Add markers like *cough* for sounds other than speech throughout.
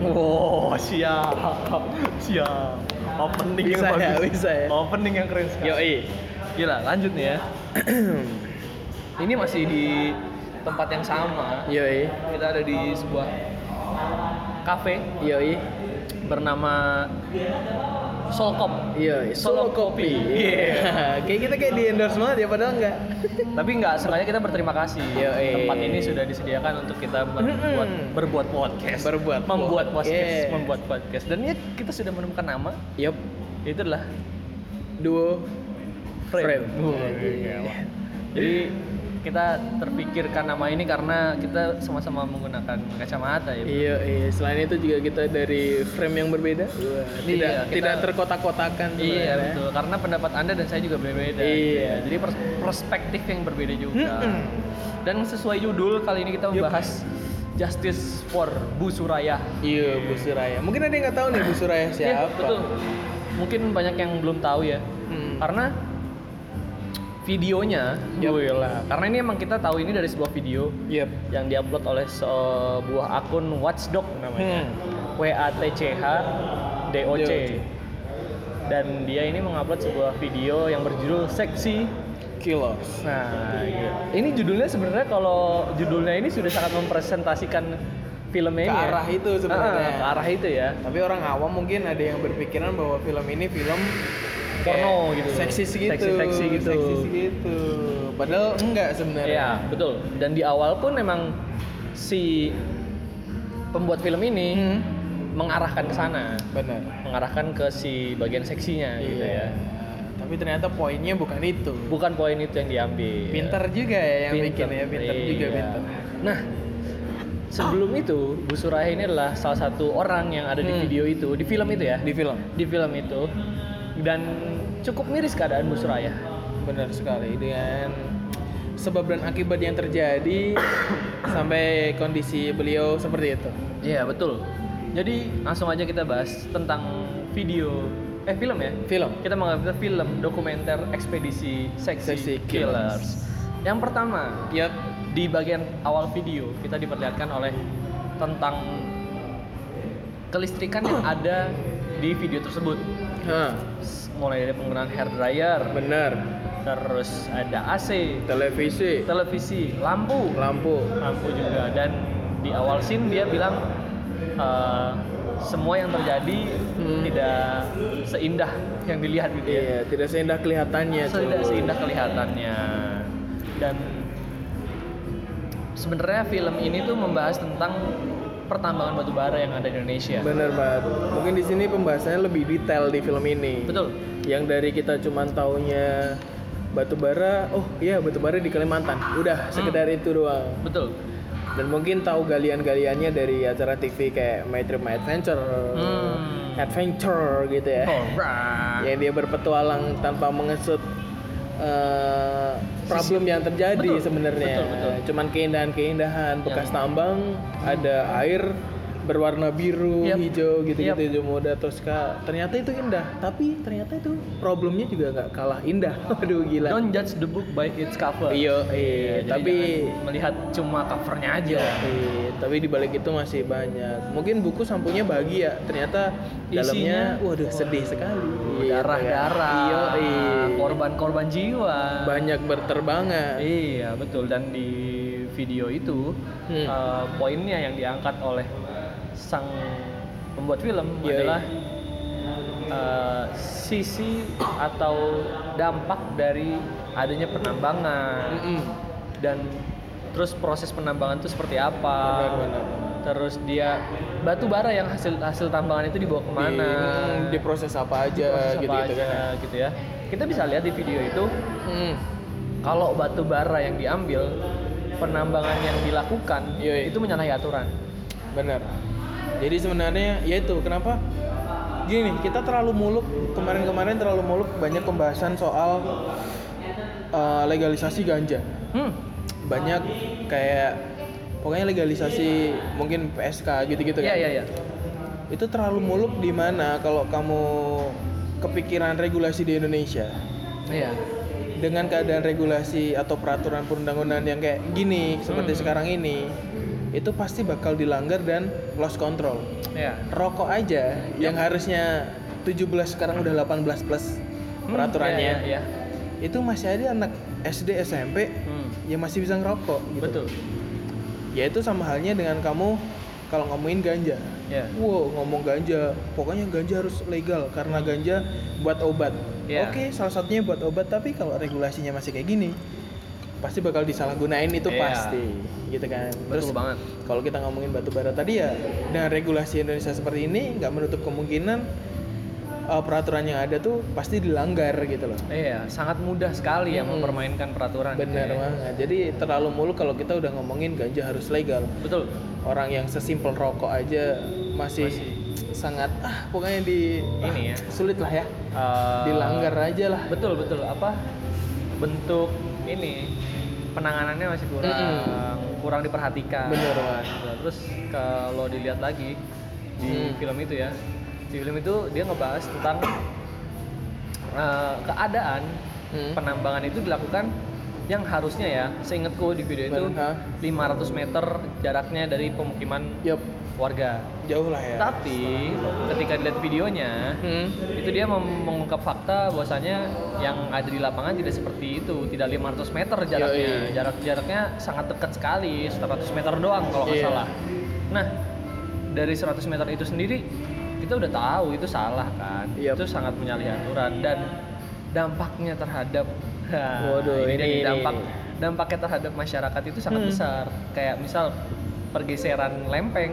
Wow, siap, siap. Opening Bisa yang ya, bagus. bisa ya. Opening yang keren sekali. Yoi. Gila, lanjut nih ya. *clears throat* Ini masih di tempat yang sama. Yoi. Kita ada di sebuah cafe Yoi. bernama Solkop. Yoi. Solo Kopi. Iya. *laughs* kayak kita kayak di endorse banget ya padahal enggak. *laughs* Tapi nggak sengaja kita berterima kasih. Yoi. Tempat ini sudah disediakan untuk kita berbuat berbuat podcast. Berbuat membuat podcast, podcast. membuat podcast. Dan ya kita sudah menemukan nama. Yup. Itu adalah Duo Frame. Frame. Oh, Iya. iya. Jadi kita terpikirkan nama ini karena kita sama-sama menggunakan kacamata ya. Iya, iya. Selain itu juga kita dari frame yang berbeda. Wah, Iya, tidak kita- tidak terkotak-kotakan. Iya sebenarnya. betul, karena pendapat anda dan saya juga berbeda. Iya. gitu ya. Jadi pers- perspektif yang berbeda juga. Mm-mm. Dan sesuai judul kali ini kita membahas Justice for Bu Suraya. Iya, Bu Suraya. Mungkin ada yang nggak tahu nih Bu Suraya Iya, siapa. betul. Mungkin banyak yang belum tahu ya. Hmm. Karena videonya, Yup. wih lah. Karena ini emang kita tahu ini dari sebuah video Yep. yang diupload oleh sebuah akun Watchdog namanya. Hmm. W A T C H D O C. Dan dia ini mengupload sebuah video yang berjudul Seksi. Kilos. Nah, gitu. ini judulnya sebenarnya kalau judulnya ini sudah sangat mempresentasikan filmnya Ke ini. ya. arah itu sebenarnya. Ah, ke arah itu ya. Tapi orang awam mungkin ada yang berpikiran bahwa film ini film Porno gitu. Seksis gitu. Seksi-seksi gitu. Seksis gitu. Padahal enggak sebenarnya. Iya, betul. Dan di awal pun memang si pembuat film ini Hmm. mengarahkan ke sana, Benar. mengarahkan ke si bagian seksinya gitu Iya. ya. Tapi ternyata poinnya bukan itu. Bukan poin itu yang diambil. Pinter juga ya yang Pinter. bikin ya, pinter juga Iya. pinter. Nah, sebelum itu Bu Suraya ini adalah salah satu orang yang ada di Hmm. video itu, di film itu ya. Di film. Di film itu dan cukup miris keadaan Bu Suraya. Benar sekali dengan sebab dan akibat yang terjadi *coughs* sampai kondisi beliau seperti itu. Iya, betul. Jadi langsung aja kita bahas tentang video eh film ya. Film. Kita mengambil film dokumenter ekspedisi Sexy, Sexy Killers. Killers. Yang pertama, Yap. di bagian awal video kita diperlihatkan oleh tentang kelistrikan yang ada di video tersebut. Hah, S- Mulai dari penggunaan hair dryer, benar. terus ada AC, Televisi, televisi, lampu, lampu. lampu juga dan di awal scene dia bilang eh, semua yang terjadi Hmm. tidak seindah yang dilihat gitu ya. Iya, tidak seindah kelihatannya. Tidak seindah kelihatannya. Dan sebenarnya film ini tuh membahas tentang pertambangan batu bara yang ada di Indonesia. Bener banget. Mungkin di sini pembahasannya lebih detail di film ini. Betul. Yang dari kita cuman taunya batu bara, oh iya batu bara di Kalimantan. Udah sekedar itu doang. Betul. Dan mungkin tahu galian-galiannya dari acara TV kayak My Trip My Adventure, Hmm. Adventure gitu ya. Alright. Yang dia berpetualang tanpa mengesut eh, problem yang terjadi sebenarnya. Cuman keindahan-keindahan bekas Yang- tambang, ada air berwarna biru, Yap. hijau gitu-gitu, hijau muda Tosca. Ternyata itu indah, tapi ternyata itu problemnya juga nggak kalah indah. *laughs* Waduh gila. Don't judge the book by its cover. Iya, iya, tapi melihat cuma covernya aja. Iya, tapi di balik itu masih banyak. Mungkin buku sampulnya bahagia, ternyata dalamnya Isinya, waduh sedih sekali. Darah-darah. Iya, iya. Korban-korban jiwa. Banyak berterbangan. Iya betul dan di video itu Hmm. eh, poinnya yang diangkat oleh sang pembuat film Iya, adalah eh, sisi atau dampak dari adanya penambangan Mm-mm. dan terus proses penambangan itu seperti apa benar, benar. Terus dia batu bara yang hasil hasil tambangan itu dibawa ke mana Di, diproses apa aja Proses apa gitu gitu aja, kan. gitu ya kita bisa lihat di video itu Hmm. kalau batu bara yang diambil penambangan yang dilakukan Iya, iya. itu menyalahi aturan Benar. Jadi sebenarnya ya itu kenapa gini nih kita terlalu muluk kemarin-kemarin terlalu muluk banyak pembahasan soal uh, legalisasi ganja. hmm. Banyak kayak pokoknya legalisasi mungkin PSK gitu-gitu iya kan. iya iya Itu terlalu muluk di mana kalau kamu kepikiran regulasi di Indonesia iya dengan keadaan regulasi atau peraturan perundang-undangan yang kayak gini seperti Hmm. sekarang ini itu pasti bakal dilanggar dan lost control. ya Rokok aja yang harusnya 17 sekarang udah 18 plus Hmm, peraturannya. ya, ya, ya. Itu masih ada anak SD SMP Hmm, yang masih bisa ngerokok gitu. betul Ya itu sama halnya dengan kamu kalau ngomongin ganja. ya Wow, ngomong ganja, pokoknya ganja harus legal karena ganja buat obat. Iya. Oke, salah satunya buat obat, tapi kalau regulasinya masih kayak gini, pasti bakal disalahgunain itu Iya. pasti, gitu kan. betul banget kalau kita ngomongin batu bara tadi ya, dengan regulasi Indonesia seperti ini, nggak menutup kemungkinan uh, peraturan yang ada tuh pasti dilanggar gitu loh. iya sangat mudah sekali ya Hmm. mempermainkan peraturan Bener Iya. banget. Jadi terlalu mulu kalau kita udah ngomongin ganja harus legal. betul Orang yang sesimpel rokok aja masih, sangat ah pokoknya di Ini ya. sulit lah ya. Eh, Dilanggar aja lah. betul betul apa bentuk ini penanganannya masih kurang Mm-mm. kurang diperhatikan Mas. Nah, terus kalau dilihat lagi di Hmm. film itu ya di film itu dia ngebahas tentang eh, keadaan Hmm. penambangan itu dilakukan yang harusnya ya seingatku di video itu Bener, ha? 500 meter jaraknya dari pemukiman Yup, warga jauh lah ya. tapi ketika dilihat videonya Hmm. itu dia mengungkap fakta bahwasanya yang ada di lapangan tidak seperti itu tidak 500 meter jaraknya Yoi. jarak jaraknya sangat dekat sekali 100 meter doang kalau nggak Iya. salah nah dari 100 meter itu sendiri kita udah tahu itu salah kan Yap. itu sangat menyalahi aturan dan dampaknya terhadap *laughs* Waduh, ini, ini- dampak dampaknya terhadap masyarakat itu sangat Hmm. besar kayak misal pergeseran lempeng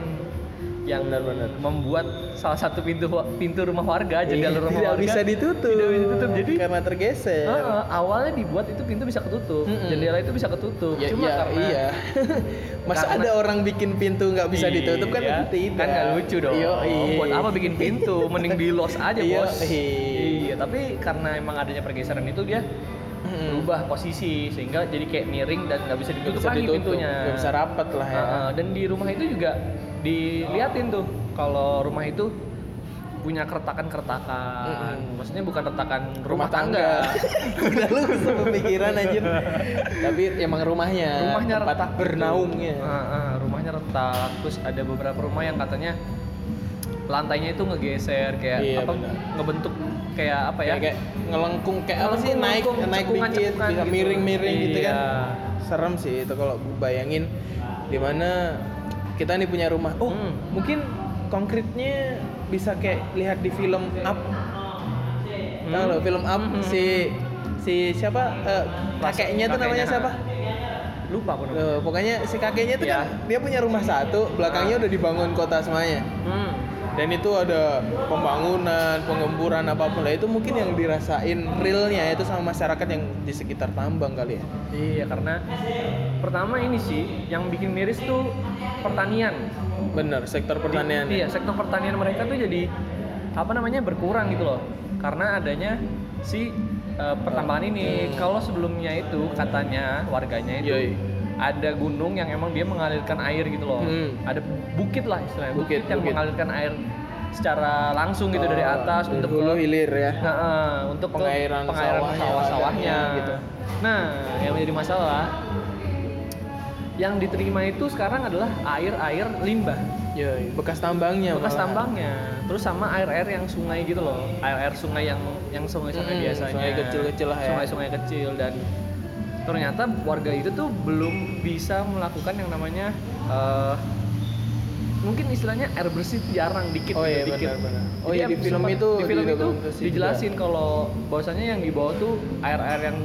yang Benar-benar. membuat salah satu pintu pintu rumah warga jendela Iya, rumah tidak warga bisa ditutup. tidak bisa ditutup jadi karena tergeser. Heeh, awalnya dibuat itu pintu bisa ketutup Mm-mm. jendela itu bisa ketutup Ya, cuma ya, karena iya. *laughs* Masa karena- ada orang bikin pintu nggak bisa ditutup kan Iya, tidak. kan nggak lucu dong Yoi. buat apa bikin pintu mending di los aja Iya, bos iya. iya tapi karena emang adanya pergeseran itu dia. Berubah posisi sehingga jadi kayak miring dan nggak bisa ditutup bisa lagi ditutup, pintunya nggak bisa rapat lah ya. Heeh, dan di rumah itu juga diliatin tuh kalau rumah itu punya keretakan-keretakan. Mm-mm. Maksudnya bukan retakan Rumah rumah, tangga. *laughs* Udah lu sepemikiran anjir. Tapi emang rumahnya. rumahnya retak bernaungnya. Heeh, rumahnya retak. Terus ada beberapa rumah yang katanya lantainya itu ngegeser kayak Iya, apa benar. ngebentuk kayak apa ya? Kayak, kayak ngelengkung kayak apa sih naik naik dikit bisa gitu. miring-miring gitu kan. Iya. Serem sih itu kalau bayangin di mana kita nih punya rumah. Oh, Hmm. mungkin konkretnya bisa kayak lihat di film Up. Tahu Hmm. lo film Up Hmm. si si siapa eh, kakeknya tuh namanya Kakeknya, siapa? Lupa aku namanya. Loh, pokoknya si kakeknya tuh Iya. kan dia punya rumah satu, belakangnya Ah. udah dibangun kota semuanya. Hmm. Dan itu ada pembangunan, pengemburan apa pun lah itu mungkin yang dirasain realnya itu sama masyarakat yang di sekitar tambang kali ya. Iya karena pertama ini sih yang bikin miris tuh pertanian. Bener, sektor pertanian. Di- iya sektor pertanian mereka tuh jadi apa namanya berkurang gitu loh karena adanya si uh, pertambangan ini. Hmm. Kalau sebelumnya itu katanya warganya itu Yoi. Ada gunung yang emang dia mengalirkan air gitu loh. Hmm. Ada bukit lah istilahnya Bukit, bukit, yang bukit. mengalirkan air secara langsung gitu dari Oh, atas dari untuk hulu hilir ya. Nah, eh, untuk Pengairan pengairan sawahnya, sawah-sawahnya warganya, gitu. Nah, yang menjadi masalah yang diterima itu sekarang adalah air-air limbah, Yoi, bekas tambangnya. bekas malahan. tambangnya, terus sama air-air yang sungai gitu loh, air-air sungai yang yang sungai-sungai Mm-mm, biasanya, sungai kecil-kecil lah ya. sungai-sungai kecil dan ternyata warga itu tuh belum bisa melakukan yang namanya eh, mungkin istilahnya air bersih jarang dikit Oh gitu, iya dikit. benar-benar. Oh Jadi iya di film itu di film itu didokumentasi dijelasin kalau bahwasanya yang dibawa tuh air-air yang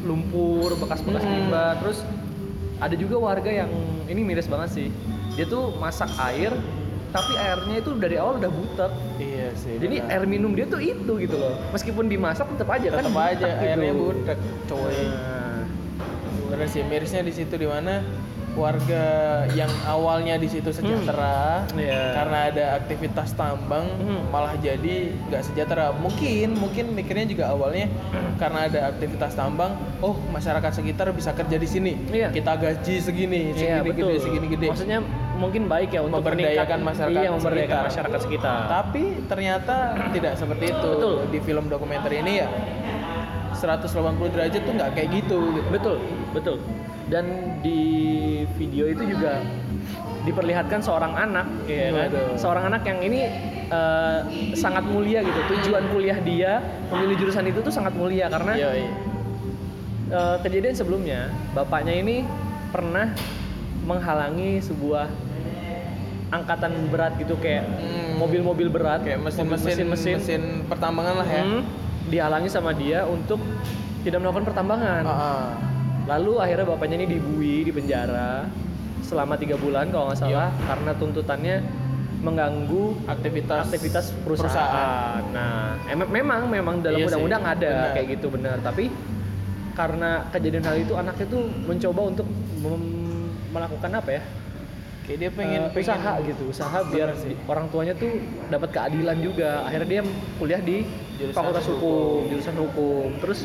lumpur, bekas-bekas Hmm. limbah, terus ada juga warga yang ini miris banget sih. Dia tuh masak air, tapi airnya itu dari awal udah butek. juga. Iya sih. Jadi benar. air minum dia tuh itu gitu loh. Meskipun dimasak tetap aja kan. tetap aja butek gitu. airnya butek, coy. Nah, Bener sih mirisnya di situ di mana warga yang awalnya di situ sejahtera Iya. karena ada aktivitas tambang Hmm. malah jadi nggak sejahtera mungkin mungkin mikirnya juga awalnya karena ada aktivitas tambang oh masyarakat sekitar bisa kerja di sini Iya. kita gaji segini Iya segini betul. gede segini gede Maksudnya mungkin baik ya untuk Memberdayakan masyarakat Iya, memberdayakan sekitar. masyarakat sekitar. tapi ternyata tidak seperti itu Betul. di film dokumenter ini ya 180 derajat tuh nggak kayak gitu gitu. Betul, betul. dan di video itu juga diperlihatkan seorang anak ya kan? seorang anak yang ini eh, sangat mulia gitu. Tujuan kuliah dia memilih jurusan itu tuh sangat mulia karena Yoi. eh, kejadian sebelumnya bapaknya ini pernah menghalangi sebuah angkatan berat gitu kayak Hmm. mobil-mobil berat kayak mesin-mesin. mesin pertambangan lah ya. Hmm, dihalangi sama dia untuk tidak melakukan pertambangan Ah, ah. lalu akhirnya bapaknya ini dibui di penjara selama tiga bulan kalau nggak salah karena tuntutannya mengganggu aktivitas aktivitas perusahaan. Nah, em- memang memang dalam Iya undang-undang ada benar. kayak gitu benar, tapi karena kejadian hal itu anaknya tuh mencoba untuk melakukan apa ya? kayak dia pengen, eh, pengen usaha gitu, usaha biar sih. orang tuanya tuh dapat keadilan juga. Akhirnya dia kuliah di Jurusan Fakultas hukum. Hukum, jurusan hukum. Terus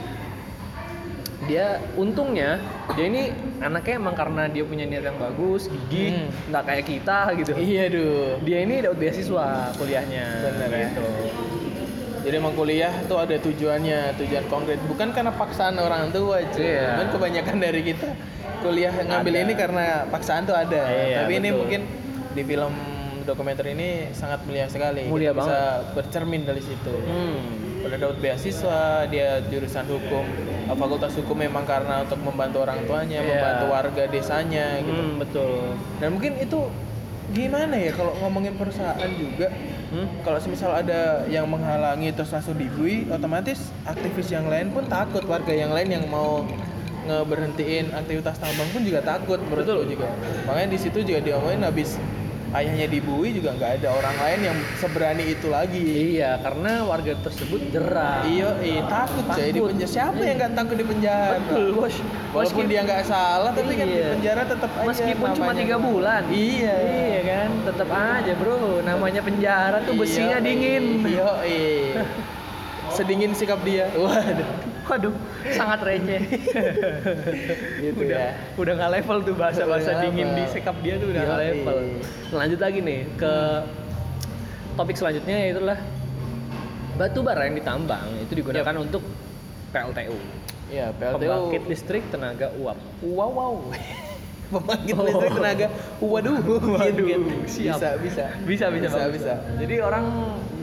dia untungnya dia ini anaknya emang karena dia punya niat yang bagus, gigih, Hmm. nggak kayak kita gitu. iya duh Dia ini dapat beasiswa kuliahnya. Bener ya. gitu. jadi emang kuliah tuh ada tujuannya tujuan konkret bukan karena paksaan orang tua cuy Iya. Cuman kebanyakan dari kita kuliah ngambil Ada. ini karena paksaan tuh ada Iya, tapi ini betul. mungkin di film dokumenter ini sangat mulia sekali. Mulia kita bisa bercermin dari situ. Hmm. udah dapat beasiswa dia jurusan hukum. Eh, fakultas hukum memang karena untuk membantu orang tuanya Iya. membantu warga desanya gitu. Hmm, betul. dan mungkin itu gimana ya kalau ngomongin perusahaan juga? Hmm? kalau semisal ada yang menghalangi terus langsung dibui otomatis aktivis yang lain pun takut. Warga yang lain yang mau ngeberhentiin aktivitas tambang pun juga takut menurut gue juga. Makanya di situ juga diomongin habis ayahnya dibui juga nggak ada orang lain yang seberani itu lagi Iya, karena warga tersebut jerah. iya iya takut Takut. penjara siapa yang nggak takut di penjara Betul, bos. walaupun dia nggak salah tapi kan di Iya. penjara tetap aja Meskipun cuma tiga bulan. iya Iya kan, tetap aja bro. Namanya penjara tuh besinya Iya, dingin. Iya, iya. *laughs* Sedingin sikap dia. Waduh. Waduh, sangat receh. *laughs* Gitu udah, ya. udah nggak level tuh bahasa-bahasa dingin di sikap dia tuh udah nggak level. Lanjut lagi nih ke topik selanjutnya yaitu adalah batu bara yang ditambang itu digunakan untuk PLTU. Iya, PLTU. Pembangkit listrik tenaga uap. Wow, wow. *laughs* Pembangkit Oh. listrik tenaga. Waduh. *laughs* Waduh, Gitu, siap. Bisa, bisa. Bisa, bisa, bisa. bisa. Jadi orang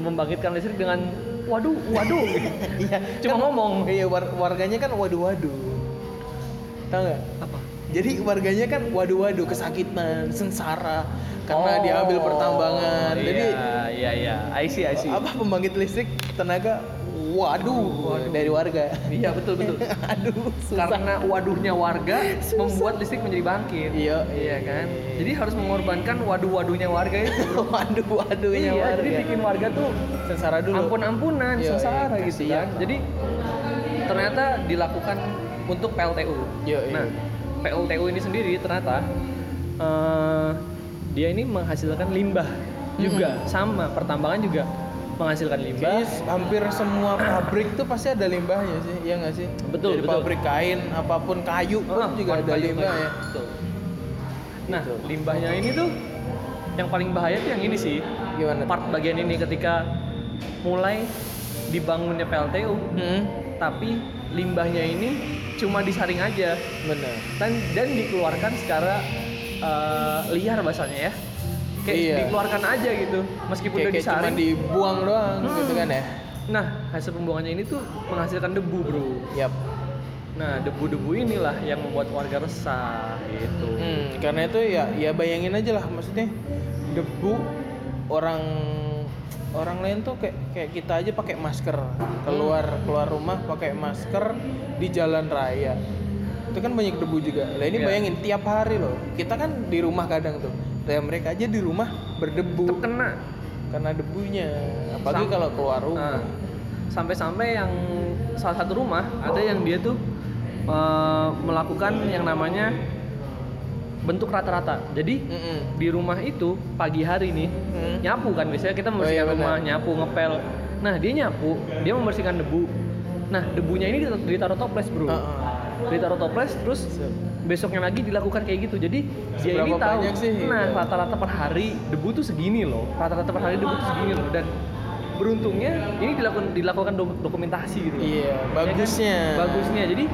membangkitkan listrik dengan waduh, waduh. *laughs* Iya, Cuma kan- ngomong. Iya, war- warganya kan waduh-waduh. Tahu nggak? Apa? Jadi warganya kan waduh-waduh kesakitan, sengsara karena Oh, diambil pertambangan. Iya, Jadi iya, iya. I see, I see. apa pembangkit listrik tenaga waduh, Waduh. dari warga. Iya, betul, betul. *laughs* Aduh, susah. Karena waduhnya warga membuat listrik menjadi bangkit. Iya, Iya kan? Jadi harus mengorbankan waduh-waduhnya warga itu. *laughs* waduh waduhnya iya, warga. jadi bikin warga tuh sengsara dulu. ampun-ampunan, Iya, sengsara iya, gitu kan. Jadi ternyata dilakukan untuk PLTU. Iya, iya. Nah, PLTU ini sendiri ternyata eh, dia ini menghasilkan limbah juga sama pertambangan juga menghasilkan limbah. Kayaknya hampir semua pabrik tuh pasti ada limbahnya sih, iya nggak sih? Betul, Dari betul. pabrik kain, apa pun kayu pun Ah, juga ada kayu, limbah kayu. ya. Betul. Nah, limbahnya ini tuh yang paling bahaya tuh yang ini sih. Gimana? Part bagian ini ketika mulai dibangunnya PLTU, Hmm, tapi limbahnya ini cuma disaring aja benar. dan dan dikeluarkan secara eh, liar bahasanya ya. Kayak Iya. dikeluarkan aja gitu, meskipun Kayak, udah kayak cuma disaring. dibuang doang Hmm. gitu kan ya. Nah, hasil pembuangannya ini tuh menghasilkan debu, Bro. Yap. Nah, debu-debu inilah yang membuat warga resah gitu. Hmm, karena itu ya ya bayangin aja lah maksudnya debu orang orang lain tuh kayak kayak kita aja pakai masker keluar keluar rumah pakai masker di jalan raya itu kan banyak debu juga lah ini Iya. bayangin tiap hari loh kita kan di rumah kadang tuh kayak mereka aja di rumah berdebu Terkena karena debunya apalagi kalau keluar rumah Nah, sampai-sampai yang salah satu rumah ada yang dia tuh eh, melakukan yang namanya bentuk rata-rata. Jadi Mm-mm. di rumah itu pagi hari nih Hmm. nyapu kan biasanya kita Oh, membersihkan iya, rumah, nyapu, ngepel. Nah, dia nyapu, dia membersihkan debu. Nah, debunya ini ditaruh, toples, Bro. Heeh. Ditaruh toples terus besoknya lagi dilakukan kayak gitu. Jadi dia ini tahu. sih? Nah, rata-rata per hari debu tuh segini loh. Rata-rata per hari debu tuh segini loh dan beruntungnya ini dilakukan dilakukan dok- dokumentasi gitu. iya Ya kan? bagusnya Bagusnya. Jadi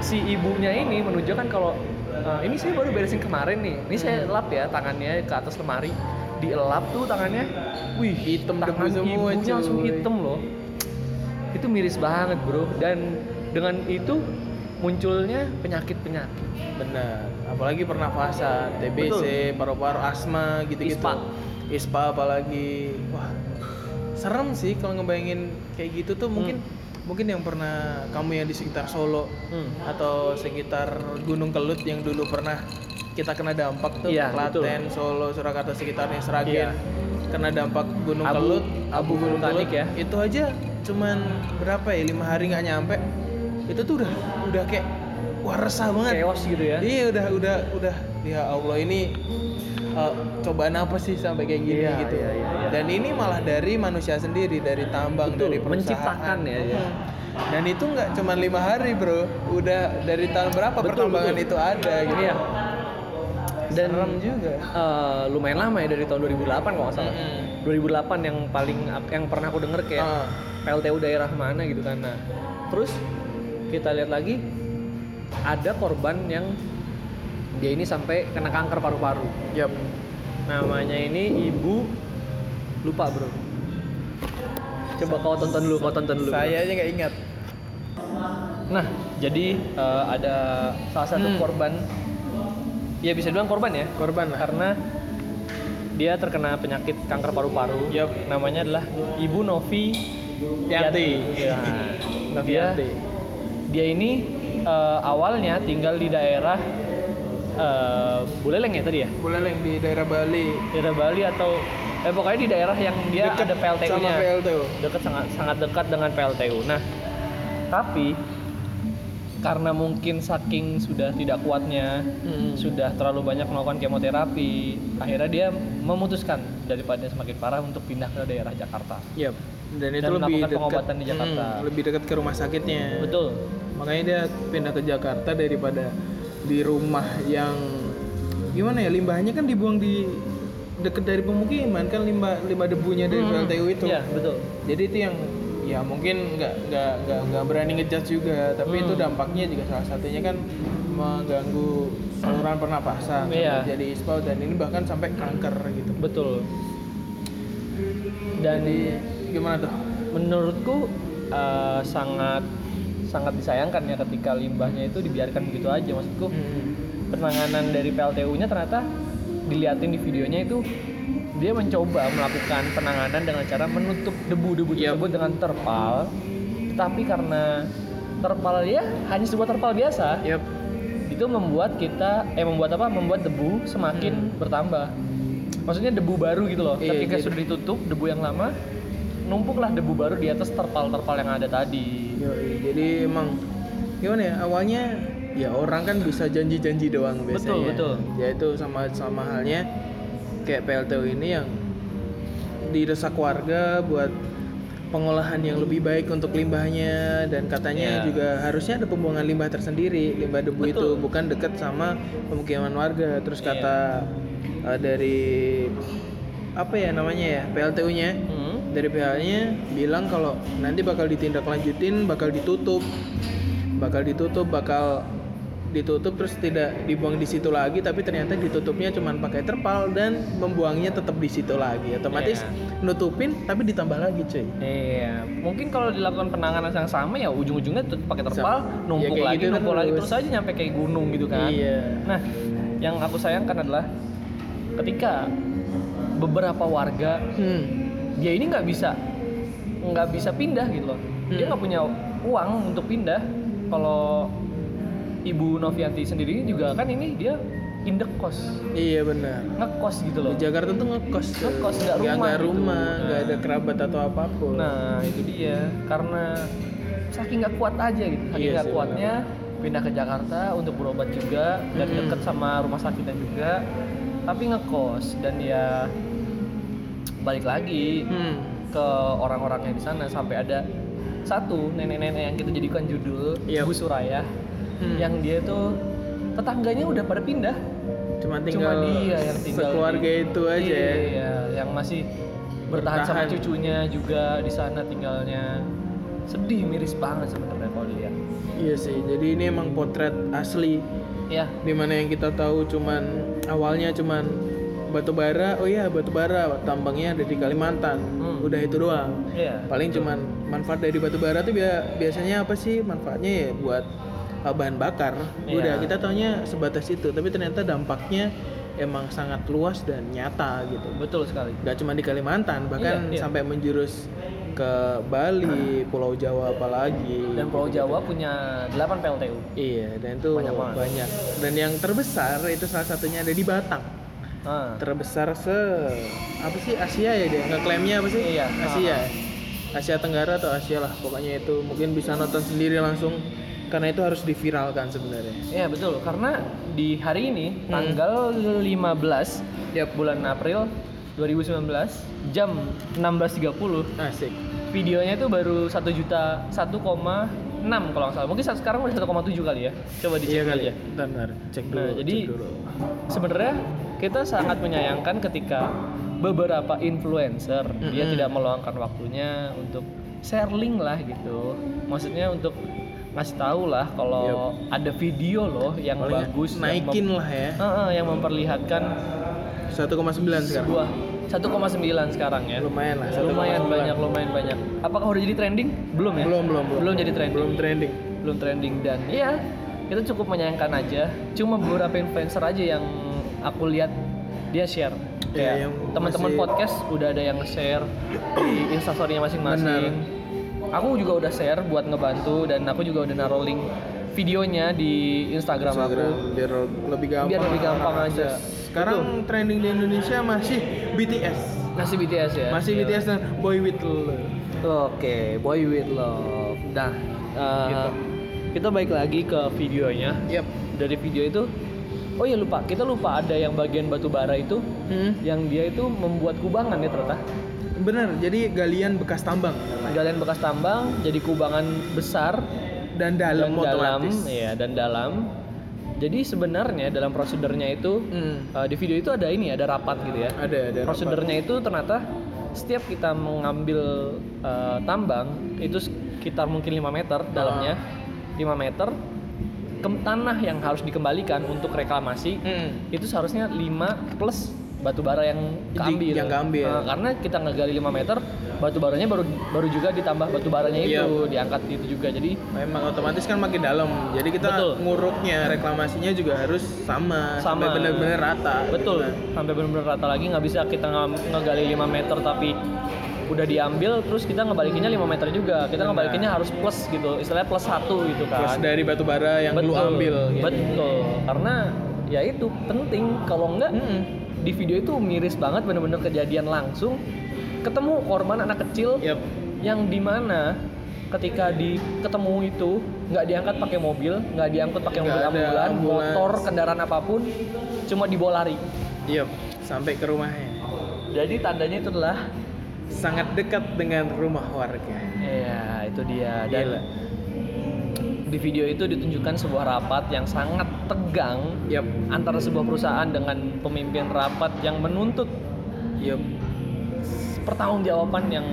si ibunya ini menunjukkan kalau "Eh, ini saya baru beresin kemarin nih ini saya Hmm. lap ya tangannya ke atas lemari dielap tuh tangannya wih Hitam tangan semua, ibunya langsung hitam loh itu miris banget bro dan dengan itu munculnya penyakit-penyakit Benar. Apalagi pernafasan, TBC, paru-paru, asma gitu-gitu. Ispa. Ispa apalagi. Wah. Serem sih kalau ngebayangin kayak gitu tuh mungkin Hmm. mungkin yang pernah kamu yang di sekitar Solo hmm. atau sekitar Gunung Kelut yang dulu pernah kita kena dampak tuh Iya, Klaten, Solo, Surakarta sekitarnya Seragen. Iya. Kena dampak Gunung Abu- Kelut, abu Gunung Kelut, ya. Itu aja cuman berapa ya? lima hari nggak nyampe. Itu tuh udah udah kayak wah resah banget. chaos gitu ya Iya udah udah udah ya Allah ini uh, cobaan apa sih sampai kayak gini Iya, gitu. iya, iya, iya. Dan ini malah dari manusia sendiri, dari tambang, Betul, dari perusahaan. menciptakan ya, ya. Hmm. Dan itu nggak cuma lima hari bro, udah dari tahun berapa Betul, pertambangan betul. itu ada gitu. Iya. Dan Serem juga. eh, lumayan lama ya dari tahun 2008 kalau nggak salah. Mm-mm. 2008 yang paling yang pernah aku denger kayak Ah. PLTU daerah mana gitu kan. Nah, terus kita lihat lagi ada korban yang dia ini sampai kena kanker paru-paru. Yap. Namanya ini Ibu lupa, Bro. Coba kau tonton dulu, kau tonton dulu. bro. Saya aja nggak ingat. Nah, jadi eh, ada salah satu Hmm. korban ya bisa dibilang korban ya, Korban lah. karena dia terkena penyakit kanker paru-paru. Yup. Namanya adalah Ibu Novi Yati. Ya. Novi dia, Yati. Dia ini eh, awalnya tinggal di daerah eh, Buleleng ya tadi ya? Buleleng di daerah Bali. Daerah Bali atau eh pokoknya di daerah yang dia Deket ada PLTU-nya. Sama PLTU. Dekat sangat sangat dekat dengan PLTU. Nah, tapi karena mungkin saking sudah tidak kuatnya Hmm. sudah terlalu banyak melakukan kemoterapi akhirnya dia memutuskan daripada semakin parah untuk pindah ke daerah Jakarta Yap. Dan itu Dan lebih melakukan dekat pengobatan di Jakarta. Hmm, lebih dekat ke rumah sakitnya. betul Makanya dia pindah ke Jakarta daripada di rumah yang gimana ya limbahnya kan dibuang di deket dari pemukiman kan limbah limbah debunya dari Hmm, PLTU itu. iya betul Jadi itu yang ya mungkin nggak nggak nggak nggak berani ngejudge juga, tapi Hmm. itu dampaknya juga salah satunya kan mengganggu saluran pernapasan, Iya. jadi ispa dan ini bahkan sampai kanker gitu. betul dan Jadi gimana tuh? menurutku eh, sangat sangat disayangkan ya ketika limbahnya itu dibiarkan begitu aja maksudku Hmm. penanganan dari PLTU-nya ternyata diliatin di videonya itu dia mencoba melakukan penanganan dengan cara menutup debu-debu Iya. tersebut dengan terpal tetapi karena terpal dia hanya sebuah terpal biasa Yap. itu membuat kita eh membuat apa membuat debu semakin bertambah maksudnya debu baru gitu loh Hmm. Iya, ketika jadi- sudah ditutup debu yang lama numpuklah debu baru di atas terpal-terpal yang ada tadi Yoi, jadi emang gimana ya awalnya ya orang kan bisa janji-janji doang biasanya. betul. Ya itu sama sama halnya kayak PLTU ini yang didesak warga buat pengolahan yang lebih baik untuk limbahnya dan katanya Iya. juga harusnya ada pembuangan limbah tersendiri limbah debu itu Betul. bukan dekat sama pemukiman warga terus Iya. kata uh, dari apa ya namanya ya PLTU-nya Hmm. Dari pihaknya bilang kalau nanti bakal ditindaklanjutin, bakal ditutup, bakal ditutup, bakal ditutup terus tidak dibuang di situ lagi, tapi ternyata ditutupnya cuma pakai terpal dan membuangnya tetap di situ lagi. Otomatis Iya. nutupin tapi ditambah lagi, cuy. Iya, mungkin kalau dilakukan penanganan yang sama ya ujung-ujungnya tuh pakai terpal, Sama. numpuk Ya, lagi, gitu numpuk lagi terus. terus aja nyampe kayak gunung gitu kan. Iya. Nah, yang aku sayangkan adalah ketika beberapa warga Hmm. Dia ini nggak bisa nggak bisa pindah gitu loh. Dia Hmm. nggak punya uang untuk pindah. Kalau Ibu Novianti sendiri juga kan ini dia indekos, Iya benar. ngekos gitu loh. Di Jakarta tuh ngekos. Ngekos, nggak rumah nggak gitu. rumah, nggak Nah. ada kerabat atau apa pun. Nah itu dia karena saking nggak kuat aja gitu, saking Iya nggak sih, kuatnya pindah ke Jakarta untuk berobat juga dan Mm-mm. deket sama rumah sakitnya juga, tapi ngekos dan ya balik lagi Hmm. ke orang-orangnya di sana sampai ada satu nenek-nenek yang kita jadikan judul Iya. Bu Suraya Hmm. yang dia tuh tetangganya udah pada pindah cuma tinggal cuma dia yang tinggal sekeluarga di- itu aja ya. iya, yang masih bertahan, sama Bertahan. cucunya juga di sana tinggalnya sedih miris banget sebenarnya kalau dilihat Iya sih, jadi ini emang potret asli Iya. di mana yang kita tahu cuman awalnya cuman batu bara oh iya batu bara tambangnya ada di Kalimantan Hmm. udah itu doang Iya. paling cuman manfaat dari batu bara tuh bia- biasanya apa sih manfaatnya ya buat uh, bahan bakar Iya. udah kita taunya sebatas itu tapi ternyata dampaknya emang sangat luas dan nyata gitu Betul sekali. nggak cuma di Kalimantan bahkan Iya, iya. sampai menjurus ke Bali Pulau Jawa apalagi Dan Pulau Jawa punya 8 PLTU. iya dan itu Banyak banyak, dan yang terbesar itu salah satunya ada di Batang Ah. terbesar se apa sih Asia ya dia ngeklaimnya apa sih Iya. Asia Asia Tenggara atau Asia lah pokoknya itu mungkin bisa nonton sendiri langsung karena itu harus diviralkan sebenarnya Iya betul, karena di hari ini Hmm. tanggal 15 Yap. bulan April 2019 jam 16.30 asik videonya itu baru 1 juta 1,6 kalau nggak salah. Mungkin saat sekarang udah 1,7 kali ya. Coba dicek iya kali ya bentar, bentar. cek dulu Nah, jadi cek dulu. sebenarnya kita sangat menyayangkan ketika beberapa influencer dia Mm-mm. tidak meluangkan waktunya untuk share link lah gitu. Maksudnya untuk ngasih tahu lah kalau ada video loh yang Paling bagus yang naikin mem- lah ya Heeh, yang memperlihatkan 1,9 sekarang sebuah 1,9 sekarang ya. lumayan lah 1,9. Lumayan banyak, lumayan banyak. Apakah udah jadi trending? Belum ya? belum belum belum Belum jadi trending. belum trending belum trending dan ya kita cukup menyayangkan aja cuma beberapa influencer aja yang aku lihat dia share Iya, kayak yang teman-teman masih- podcast udah ada yang share di instastorynya masing-masing aku juga udah share buat ngebantu dan aku juga udah naruh link videonya di Instagram, Instagram aku biar lebih gampang Biar lebih gampang aja. sekarang trending di Indonesia masih BTS masih BTS ya masih Iya. BTS dan Boy With Love Oke, Boy With Love. Nah, eh, Gitu. kita balik lagi ke videonya. yep Dari video itu, oh ya lupa, kita lupa ada yang bagian batu bara itu, hmm. yang dia itu membuat kubangan ya ternyata. bener jadi galian bekas tambang Galian bekas tambang, jadi kubangan besar dan dalam dan dalam, ya dan dalam. Jadi sebenarnya dalam prosedurnya itu Hmm. eh, di video itu ada ini, ada rapat gitu ya. ada ada rapat. Prosedurnya itu ternyata setiap kita mengambil eh, tambang itu sekitar mungkin 5 meter dalamnya Ah. 5 meter ke tanah yang harus dikembalikan untuk reklamasi Hmm. itu seharusnya 5 plus batu bara yang keambil. yang keambil. Eh, karena kita ngegali 5 meter, batu baranya baru baru juga ditambah batu baranya itu Iya. diangkat itu juga. Jadi Memang otomatis kan makin dalam, jadi kita Betul. nguruknya reklamasinya juga harus sama, Sama. sampai benar-benar rata. betul gitu kan. sampai benar-benar rata lagi nggak bisa kita nge- ngegali 5 meter tapi udah diambil terus kita ngebalikinnya 5 meter juga kita Benar. ngebalikinnya harus plus gitu istilahnya plus satu gitu kan Terus dari batu bara yang lu Betul, ambil. Gitu. betul karena ya itu penting kalau enggak Mm-mm. Di video itu miris banget bener-bener kejadian langsung ketemu korban anak kecil Yap. yang di mana ketika di ketemu itu nggak diangkat pakai mobil nggak diangkut pakai mobil ambulan ambulans. motor kendaraan apa pun cuma dibawa lari Yap. Sampai ke rumahnya. jadi tandanya itu adalah Sangat dekat dengan rumah warga. ya itu dia dan Gila. Di video itu ditunjukkan sebuah rapat yang sangat tegang Yap. antara sebuah perusahaan dengan pemimpin rapat yang menuntut Yap. pertanggungjawaban yang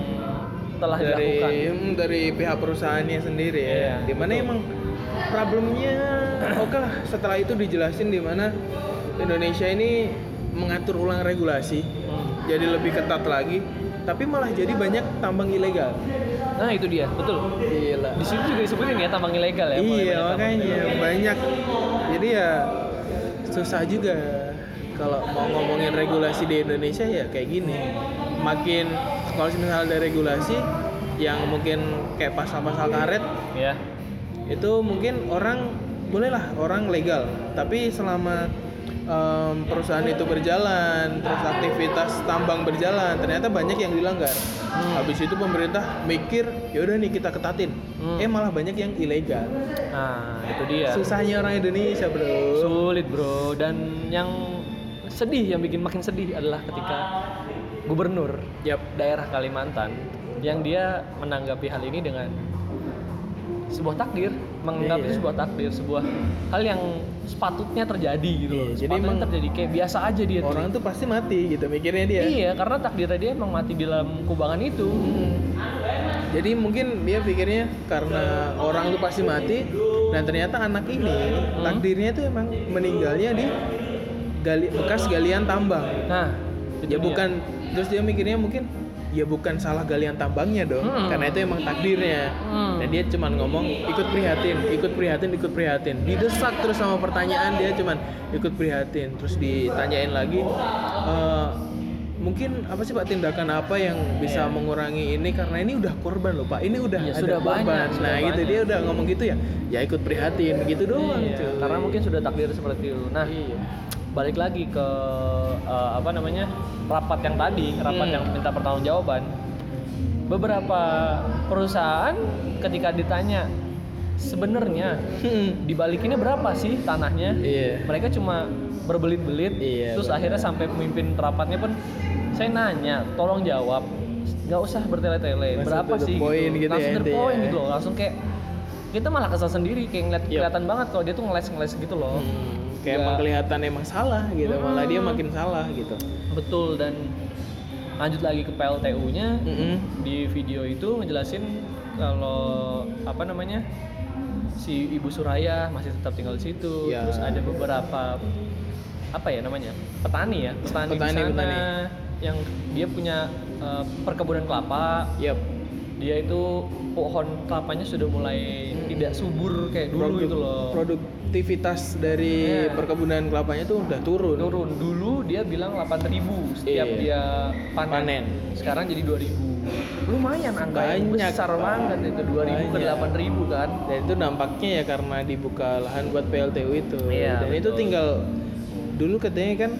telah Dari dilakukan. hmm, dari pihak perusahaannya sendiri ya. Iya, Di mana betul. emang problemnya *coughs* oke lah setelah itu dijelasin di mana Indonesia ini mengatur ulang regulasi Hmm. jadi lebih ketat lagi tapi malah jadi banyak tambang ilegal Nah itu dia, betul. gila Di sini juga disebutin ya tambang ilegal ya. iya makanya banyak jadi ya susah juga kalau mau ngomongin regulasi di Indonesia ya kayak gini makin kalau misalnya ada regulasi yang mungkin kayak pasal-pasal karet Ya. itu mungkin orang bolehlah orang legal tapi selama em, perusahaan itu berjalan terus aktivitas tambang berjalan ternyata banyak yang dilanggar Hmm. habis itu pemerintah mikir yaudah nih kita ketatin Hmm. eh malah banyak yang ilegal Nah itu dia. susahnya orang Indonesia bro Sulit bro. Dan yang sedih, yang bikin makin sedih adalah ketika gubernur Yap. daerah Kalimantan yang dia menanggapi hal ini dengan sebuah takdir, menganggap Iya. itu sebuah takdir, sebuah hal yang sepatutnya terjadi gitu loh. Iya, jadi emang terjadi kayak biasa aja dia tuh. orang tuh pasti mati gitu mikirnya dia Iya, karena takdirnya dia emang mati di dalam kubangan itu. Hmm. jadi mungkin dia pikirnya karena orang tuh pasti mati Nah ternyata anak ini takdirnya tuh emang meninggalnya di gali, bekas galian tambang. Nah, Ya dia. bukan terus dia mikirnya mungkin ya bukan salah galian tambangnya dong, Hmm. karena itu emang takdirnya. Hmm. Dan dia cuman ngomong ikut prihatin, ikut prihatin, ikut prihatin. Didesak terus sama pertanyaan dia cuman ikut prihatin. Terus ditanyain lagi "Eh, mungkin apa sih Pak tindakan apa yang bisa Iya. mengurangi ini karena ini udah korban loh Pak. Ini udah Ya, ada sudah korban. banyak, sudah nah, gitu banyak. dia udah ngomong gitu ya. Ya ikut prihatin gitu doang, cuy. karena mungkin sudah takdir seperti itu. Nah, Iya. Balik lagi ke eh, apa namanya rapat yang tadi, rapat Hmm. yang minta pertanggungjawaban. Beberapa perusahaan ketika ditanya sebenarnya Hmm. dibalikinnya berapa sih tanahnya? Iya. Mereka cuma berbelit-belit. Iya, terus benar. akhirnya sampai pemimpin rapatnya pun saya nanya, tolong jawab. nggak usah bertele-tele. Berapa sih? point gitu ya, Langsung intinya. point gitu loh. Langsung kayak kita malah kesel sendiri kayak ngeliat Yep. kelihatan banget kalau dia tuh ngeles-ngeles gitu loh. Hmm, kayak Nggak- emang kelihatan emang salah gitu, malah dia Hmm. makin salah gitu. Betul dan lanjut lagi ke PLTU-nya Mm-mm. di video itu ngejelasin kalau apa namanya si Ibu Suraya masih tetap tinggal di situ. Ya. Terus ada beberapa apa ya namanya petani ya petani, Petani, di sana petani. yang dia punya eh, perkebunan kelapa. Yap. Dia itu pohon kelapanya sudah mulai tidak subur kayak dulu Produk- gitu loh. Produktivitas dari Iya. perkebunan kelapanya tuh udah turun. turun dulu dia bilang 8000 setiap Iya. dia panen. Panen. sekarang jadi 2000 lumayan angka Banyak, besar banget itu 2000 ke Banyak. 8000 kan Dan itu dampaknya ya karena dibuka lahan buat PLTU itu. Iya, Dan itu betul. tinggal dulu katanya kan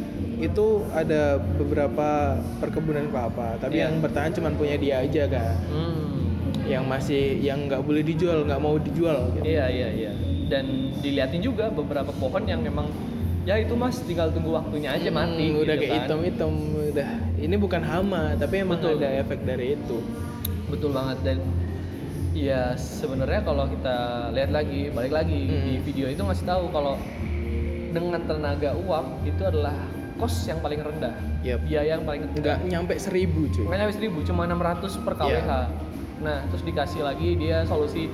itu ada beberapa perkebunan kelapa, tapi Iya. yang bertahan cuma punya dia aja kan. hmm. Yang masih yang nggak boleh dijual, nggak mau dijual gitu. iya iya iya dan diliatin juga beberapa pohon yang memang ya itu mas tinggal tunggu waktunya aja mati Hmm, udah gitu kayak kan. hitam-hitam udah. Ini bukan hama, tapi emang Betul. ada efek dari itu. betul banget dan ya sebenarnya kalau kita lihat lagi balik lagi Hmm. di video itu ngasih tahu kalau dengan tenaga uap itu adalah kos yang paling rendah Yap. biaya yang paling Nggak nyampe seribu cuy. nggak nyampe 1000 cuma 600 per Iya. kWh nah terus dikasih lagi dia solusi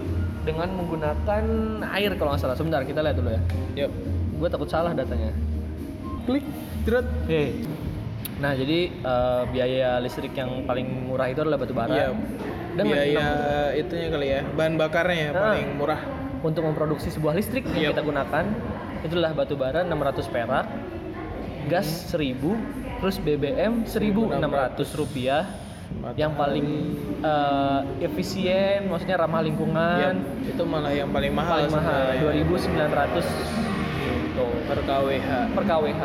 dengan menggunakan air kalau nggak salah sebentar kita lihat dulu ya Yap. gue takut salah datanya Klik, cerut. Oke. Nah, jadi eh, biaya listrik yang paling murah itu adalah batu bara. Iya. Dengan Biaya itunya kali ya, bahan bakarnya yang Ah. paling murah. untuk memproduksi sebuah listrik Yep. yang kita gunakan itulah batu bara 600 perak, gas Hmm. 1000, terus BBM 1600 rupiah. Yang paling eh, efisien, maksudnya ramah lingkungan, Yap, itu malah yang paling mahal paling mahal sebenarnya. 2900 gitu. per kWh. per KWH.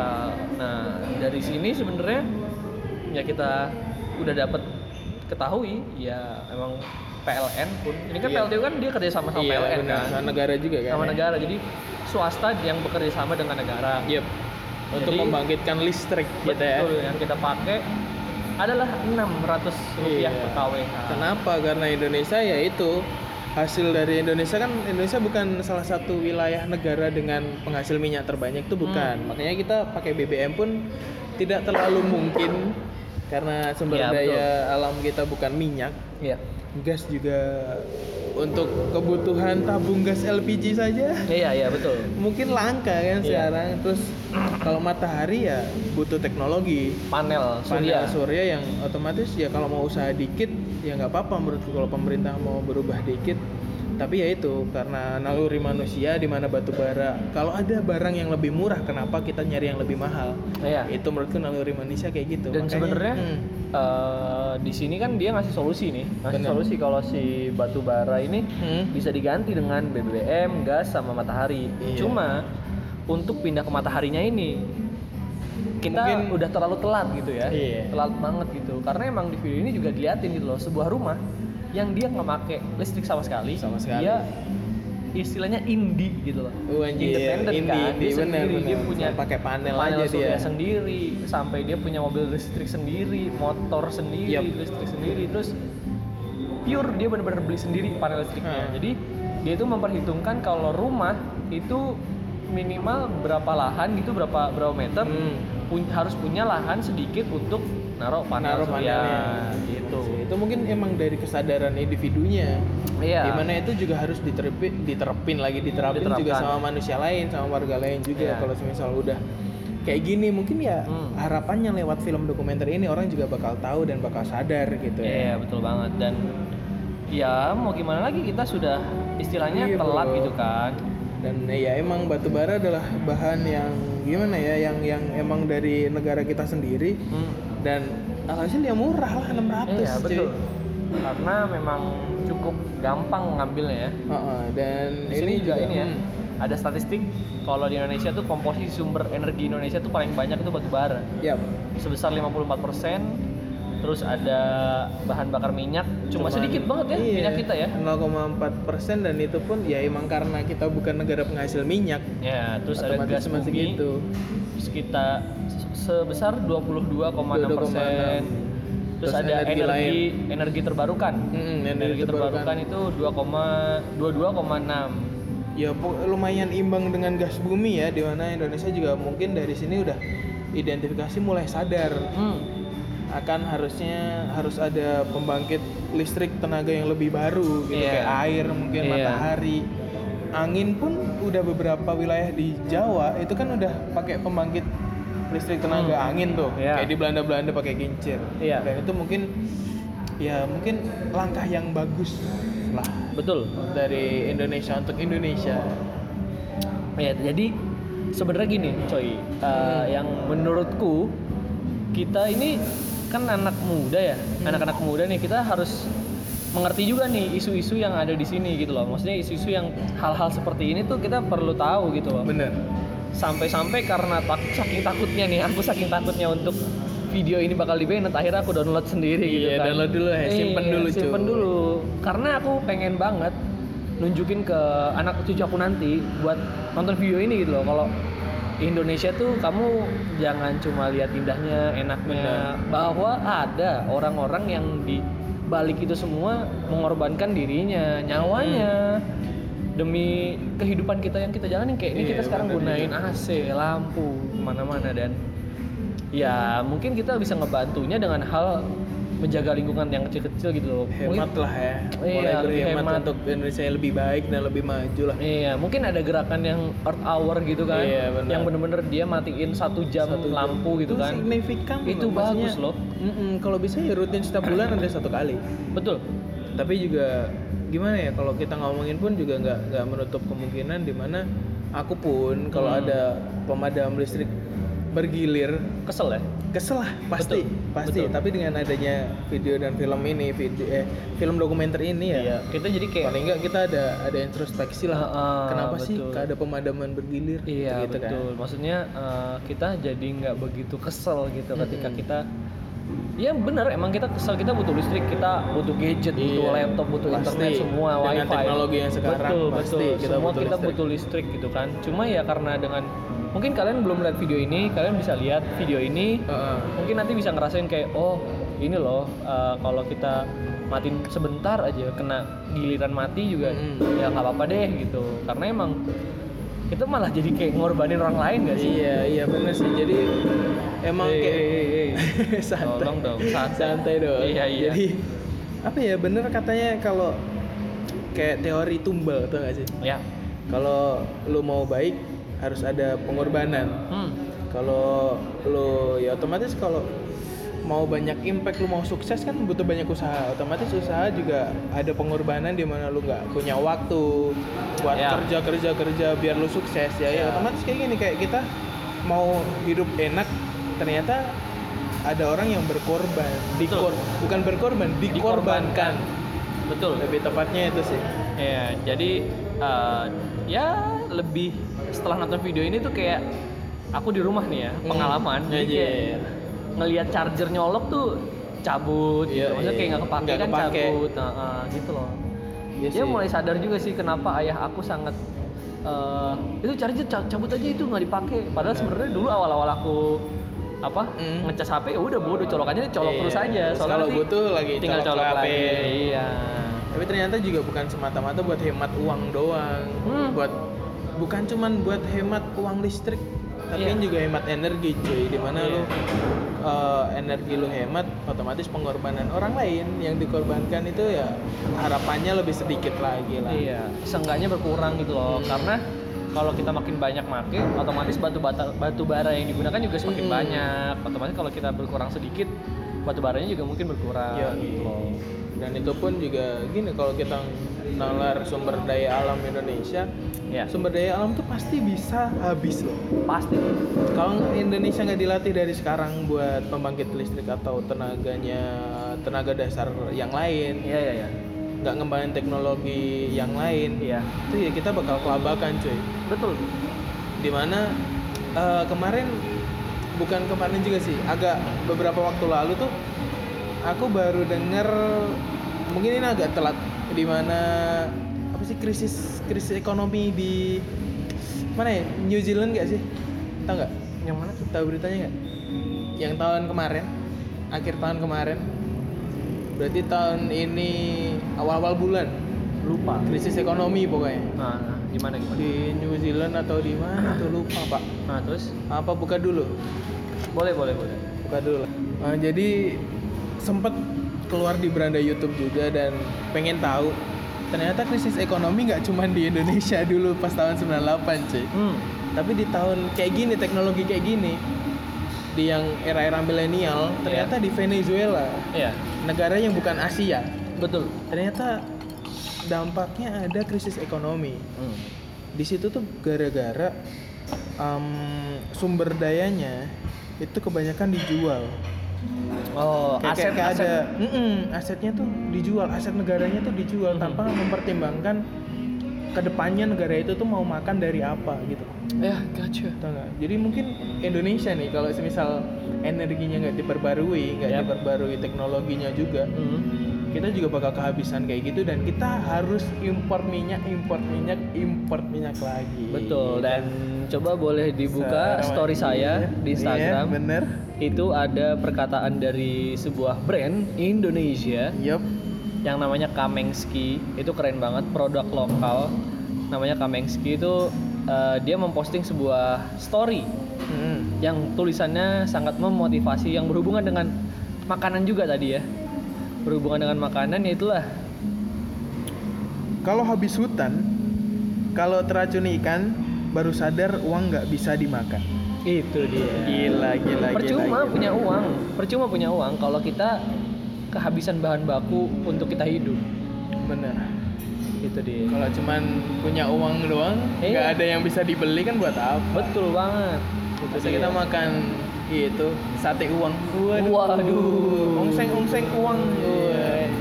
Nah, dari sini sebenarnya ya kita udah dapat ketahui ya emang PLN pun. Ini kan Iya. PLTU kan dia kerja sama sama iya, PLN benar. kan. Sama negara juga kan. Sama ya? negara. Jadi swasta yang bekerja sama dengan negara. Yep. Untuk Jadi- membangkitkan listrik gitu ya. Betul, yang kita pakai adalah 600 rupiah Iya. per KWH. Kenapa? Karena Indonesia ya itu hasil dari Indonesia kan Indonesia bukan salah satu wilayah negara dengan penghasil minyak terbanyak itu bukan. Hmm. Makanya kita pakai BBM pun tidak terlalu mungkin karena sumber Iya, daya alam kita bukan minyak. Iya. Gas juga untuk kebutuhan tabung gas LPG saja Iya, iya betul. *laughs* mungkin langka kan Iya. sekarang. Terus kalau matahari ya butuh teknologi Panel panel surya. surya yang otomatis ya kalau mau usaha dikit ya nggak apa-apa menurutku kalau pemerintah mau berubah dikit tapi ya itu karena naluri manusia di mana batu bara kalau ada barang yang lebih murah kenapa kita nyari yang lebih mahal Iya. itu menurutku naluri manusia kayak gitu Dan sebenarnya hmm, eh, di sini kan dia ngasih solusi nih, ngasih Bener. solusi kalau si batu bara ini hmm, bisa diganti dengan BBM, gas sama matahari. Iya. Cuma untuk pindah ke mataharinya ini kita Mungkin- udah terlalu telat gitu ya. Iya. Telat banget gitu. Karena emang di video ini juga diliatin gitu loh, sebuah rumah yang dia nggak pakai listrik sama sekali. Sama sekali. Dia istilahnya indie gitu loh. Oh, anjir. Independen Indie, kan. indie, dia bener, sendiri, dia bener. punya Pakai panel panel aja dia. sendiri, sampai dia punya mobil listrik sendiri, motor sendiri, Yap. listrik sendiri, terus pure dia benar-benar beli sendiri panel listriknya. Hmm. Jadi dia itu memperhitungkan kalau rumah itu minimal berapa lahan gitu berapa berapa meter Hmm. pun- harus punya lahan sedikit untuk naruh panel naruh panelnya gitu itu mungkin emang dari kesadaran individunya iya di mana itu juga harus diterapin diterapin lagi diterapin juga Diterapkan. sama manusia lain sama warga lain juga Iya. kalau misal udah kayak gini mungkin ya Hmm. harapannya lewat film dokumenter ini orang juga bakal tahu dan bakal sadar gitu Iya ya betul banget dan ya mau gimana lagi kita sudah istilahnya Iya, telat bro. gitu kan dan ya emang batu bara adalah bahan yang gimana ya yang yang emang dari negara kita sendiri Hmm. Dan alhasil ya murah lah 600 Iya cuy. betul. Karena memang cukup gampang ngambilnya ya. Heeh, dan di sini juga ini ya hmm, ada statistik kalau di Indonesia tuh komposisi sumber energi Indonesia tuh paling banyak itu batu bara. Ya sebesar 54% terus ada bahan bakar minyak cuma Cuman- sedikit banget ya iya, minyak kita ya. 0,4 persen dan itu pun ya emang karena kita bukan negara penghasil minyak. Ya terus ada gas bumi segitu. sekitar sebesar 22,6 persen 22,6. terus, Terus ada energi energi energi, terbarukan Mm-mm, energi, terbarukan, itu 2,22,6 ya lumayan imbang dengan gas bumi ya di mana Indonesia juga mungkin dari sini udah identifikasi mulai sadar hmm. akan harusnya harus ada pembangkit listrik tenaga yang lebih baru gitu Iya. kayak air mungkin Iya. matahari angin pun udah beberapa wilayah di Jawa itu kan udah pakai pembangkit listrik tenaga Hmm. angin tuh Iya. kayak di Belanda-Belanda pakai kincir. Iya. dan itu mungkin ya mungkin langkah yang bagus lah betul. dari Indonesia untuk Indonesia. Ya jadi sebenarnya gini coy. Uh, yang menurutku kita ini kan anak muda ya anak-anak muda nih kita harus mengerti juga nih isu-isu yang ada di sini gitu loh. Maksudnya isu-isu yang hal-hal seperti ini tuh kita perlu tahu gitu loh. Bener sampai-sampai karena tak, saking takutnya nih aku saking takutnya untuk video ini bakal di banned akhirnya aku download sendiri gitu Iya, kan. download dulu ya, simpen dulu, simpen cuy. dulu. Karena aku pengen banget nunjukin ke anak cucu aku nanti buat nonton video ini gitu loh. Kalau Indonesia tuh kamu jangan cuma lihat indahnya, enaknya, bahwa ada orang-orang yang di balik itu semua mengorbankan dirinya, nyawanya demi kehidupan kita yang kita jalanin kayak ini Iya, kita sekarang gunain AC, lampu ke mana-mana dan ya mungkin kita bisa ngebantunya dengan hal menjaga lingkungan yang kecil-kecil gitu loh. hemat Mungkin- lah ya Iya, mulai lebih berhemat hemat. untuk Indonesia yang lebih baik dan lebih maju lah Iya, mungkin ada gerakan yang Earth Hour gitu kan, Iya, yang bener-bener dia matiin satu jam Satu jam. lampu gitu Itu kan. signifikan Itu bagus loh. Mm-mm, kalau bisa ya rutin setiap bulan ada satu kali Betul. tapi juga gimana ya kalau kita ngomongin pun juga nggak nggak menutup kemungkinan di mana aku pun kalau Hmm. ada pemadam listrik bergilir Kesel ya? kesel lah pasti Betul, pasti betul. tapi dengan adanya video dan film ini video eh film dokumenter ini ya Iya. Kita jadi kayak paling nggak kita ada ada introspeksi lah Heeh, kenapa sih betul. ada pemadaman bergilir Iya gitu betul. Maksudnya eh, kita jadi nggak begitu kesel gitu ketika Mm-mm. kita Ya benar, emang kita kesel kita butuh listrik, kita butuh gadget, butuh Iya, laptop, butuh pasti. internet semua, Dengan wifi. teknologi yang sekarang, betul, pasti betul. kita semua butuh kita listrik. butuh listrik gitu kan. Cuma ya karena dengan mungkin kalian belum lihat video ini, kalian bisa lihat video ini, Heeh. mungkin nanti bisa ngerasain kayak oh ini loh eh, kalau kita matiin sebentar aja kena giliran mati juga Mm-mm. ya nggak apa-apa deh gitu karena emang kita malah jadi kayak ngorbanin orang lain gak sih iya iya bener sih jadi emang Hei, kayak hei, hei, hei. santai Tolong dong, santai. santai dong Iya, iya. jadi apa ya bener katanya kalau kayak teori tumbal tuh gak sih ya kalau lu mau baik harus ada pengorbanan hmm. kalau lu ya otomatis kalau mau banyak impact lu mau sukses kan butuh banyak usaha otomatis usaha juga ada pengorbanan di mana lu nggak punya waktu buat Ya. kerja kerja kerja biar lu sukses ya, ya Ya. otomatis kayak gini kayak kita mau hidup enak ternyata ada orang yang berkorban dikor bukan berkorban dikorbankan betul lebih tepatnya itu sih ya jadi eh, ya lebih setelah nonton video ini tuh kayak aku di rumah nih ya Hmm. pengalaman jadi Iya, kayak iya. Ngelihat charger nyolok tuh cabut Iya, gitu maksudnya iya. kayak nggak kepake Nggak kan kepake. cabut nah, eh, gitu loh Iya dia sih. mulai sadar juga sih kenapa ayah aku sangat eh, itu charger ca- cabut aja itu nggak dipakai padahal Benar. sebenarnya dulu awal-awal aku apa Hmm. ngecas HP ya udah bodoh colokannya colok Iya. terus aja soalnya kalau nanti butuh lagi tinggal colok colok HP. lagi iya Tapi ternyata juga bukan semata-mata buat hemat uang doang. Hmm. Buat bukan cuman buat hemat uang listrik, tapi Iya. kan juga hemat energi cuy di mana Iya. lu eh, energi lu hemat otomatis pengorbanan orang lain yang dikorbankan itu ya harapannya lebih sedikit lagi lah Iya, seenggaknya berkurang gitu loh. Hmm. Karena kalau kita makin banyak make, otomatis batu bata batu bara yang digunakan juga semakin Hmm. banyak. Otomatis kalau kita berkurang sedikit, batu baranya juga mungkin berkurang Iya. gitu loh. Dan itu pun juga gini kalau kita nalar sumber daya alam Indonesia Ya, sumber daya alam tuh pasti bisa habis loh pasti. kalau Indonesia nggak dilatih dari sekarang buat pembangkit listrik atau tenaganya tenaga dasar yang lain Iya, iya, iya. nggak ngembangin teknologi yang lain Iya, itu ya kita bakal kelabakan cuy betul. di mana eh, kemarin bukan kemarin juga sih agak beberapa waktu lalu tuh aku baru denger mungkin ini agak telat di mana apa sih krisis krisis ekonomi di mana ya New Zealand nggak sih? Tahu nggak? Yang mana tuh? tahu beritanya nggak? Yang tahun kemarin akhir tahun kemarin. Berarti tahun ini awal-awal bulan. Lupa. krisis ekonomi pokoknya. Nah, nah, gimana gimana? di New Zealand atau di mana tuh lupa pak. Nah, terus? Apa buka dulu? Boleh, boleh, boleh. buka dulu Ah, jadi sempet keluar di beranda YouTube juga dan pengen tahu ternyata krisis ekonomi nggak cuma di Indonesia *laughs* dulu pas tahun 98 cuy Hmm. tapi di tahun kayak gini teknologi kayak gini di yang era-era milenial ternyata di Venezuela Iya, negara yang bukan Asia betul. ternyata dampaknya ada krisis ekonomi Hmm. di situ tuh gara-gara em, sumber dayanya itu kebanyakan dijual Oh, kayak, aset, kayak aset. ada Mm-mm, asetnya tuh dijual aset negaranya tuh dijual tanpa mempertimbangkan ke depannya negara itu tuh mau makan dari apa gitu Ya, gotcha. Tau nggak? jadi mungkin Indonesia nih kalau semisal energinya nggak diperbarui nggak Yap. diperbarui teknologinya juga Hmm. Kita juga bakal kehabisan kayak gitu dan kita harus import minyak import minyak import minyak lagi Betul dan coba boleh dibuka Sama- story saya iya, di Instagram. iya, bener Itu ada perkataan dari sebuah brand Indonesia yup yang namanya Kamengski. Itu keren banget, produk lokal. Namanya Kamengski itu eh, dia memposting sebuah story Hmm. yang tulisannya sangat memotivasi yang berhubungan dengan makanan juga tadi ya. Berhubungan dengan makanan ya itulah. kalau habis hutan kalau teracuni ikan baru sadar uang nggak bisa dimakan Itu dia. gila gila percuma gila, gila. punya uang percuma punya uang kalau kita kehabisan bahan baku untuk kita hidup bener itu dia kalau cuman punya uang doang nggak ada yang bisa dibeli kan buat apa betul banget itu dia. kita makan itu sate uang. Waduh. ongseng ongseng uang. Iya.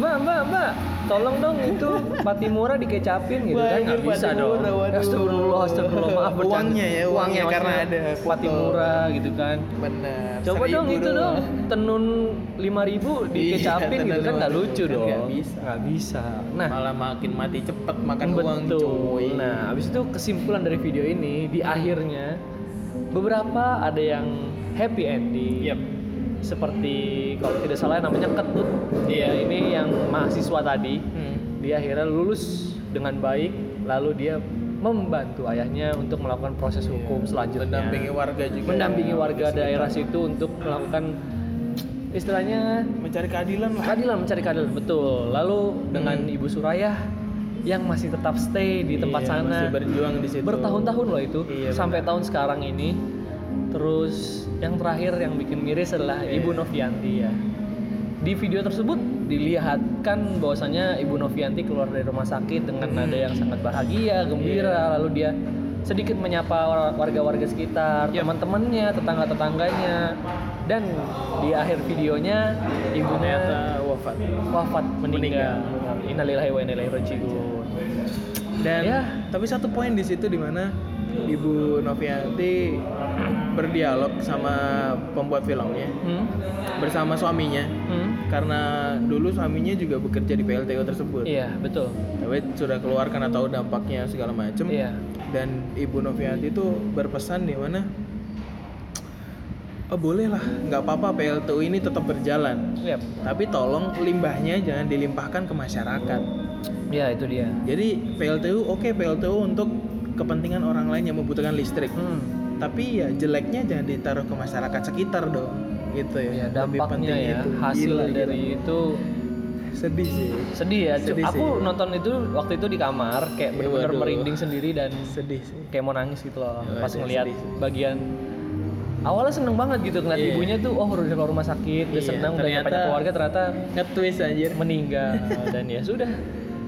mbak mbak mbak. Tolong dong itu patimura dikecapin gitu Wah, kan nggak bisa dong. waduh. astagfirullah astagfirullah. Maaf bercanda. Uangnya ya, uangnya karena ada foto. patimura gitu kan. Bener coba dong itu dong. Tenun 5000 dikecapin Iya, gitu kan nggak 5.000 lucu kan dong. Nggak bisa. nggak bisa. Nah. Malah makin mati cepet makan uang Betul. cuy. Nah, habis itu kesimpulan dari video ini di akhirnya beberapa ada yang happy ending. Yep. Seperti kalau tidak salah namanya Ketut. Dia Iya. ini yang mahasiswa tadi, Hmm. dia akhirnya lulus dengan baik lalu dia membantu ayahnya untuk melakukan proses hukum selanjutnya. Iya. mendampingi warga juga Mendampingi warga daerah situ untuk melakukan istilahnya mencari keadilan lah keadilan mencari keadilan betul lalu dengan Hmm. ibu Suraya yang masih tetap stay di tempat Iya, sana masih berjuang di situ bertahun-tahun loh itu Iya, sampai benar. tahun sekarang ini terus yang terakhir yang bikin miris adalah Iya. ibu Novianti ya di video tersebut dilihatkan bahwasanya ibu Novianti keluar dari rumah sakit dengan Hmm. nada yang sangat bahagia gembira lalu dia sedikit menyapa war- warga-warga sekitar Yap. teman-temannya tetangga-tetangganya dan di akhir videonya ibunya ternyata wafat wafat meninggal. Innalillahi wa inna ilaihi rajiun. dan Ya. tapi satu poin di situ di mana ibu Novianti berdialog sama pembuat filmnya Hmm? bersama suaminya Hmm? karena dulu suaminya juga bekerja di PLTU tersebut Iya, betul. tapi sudah keluar karena tahu dampaknya segala macem Iya. dan ibu Novianti itu berpesan di mana oh boleh lah nggak apa-apa PLTU ini tetap berjalan Yap. tapi tolong limbahnya jangan dilimpahkan ke masyarakat Ya, itu dia. jadi PLTU oke PLTU untuk kepentingan orang lain yang membutuhkan listrik Hmm. tapi ya jeleknya jangan ditaruh ke masyarakat sekitar dong gitu ya, ya dampaknya penting ya itu. hasil Gila, gila. dari itu sedih sih sedih ya Sedih aku sih. nonton itu waktu itu di kamar kayak Ya, bener-bener merinding sendiri dan sedih sih kayak mau nangis gitu loh Ya, pas sedih sih. bagian awalnya seneng banget gitu ngeliat Iya. ibunya tuh oh udah keluar rumah sakit udah Iya, seneng udah ternyata- banyak keluarga ternyata nge-twist anjir. meninggal. *laughs* Dan ya sudah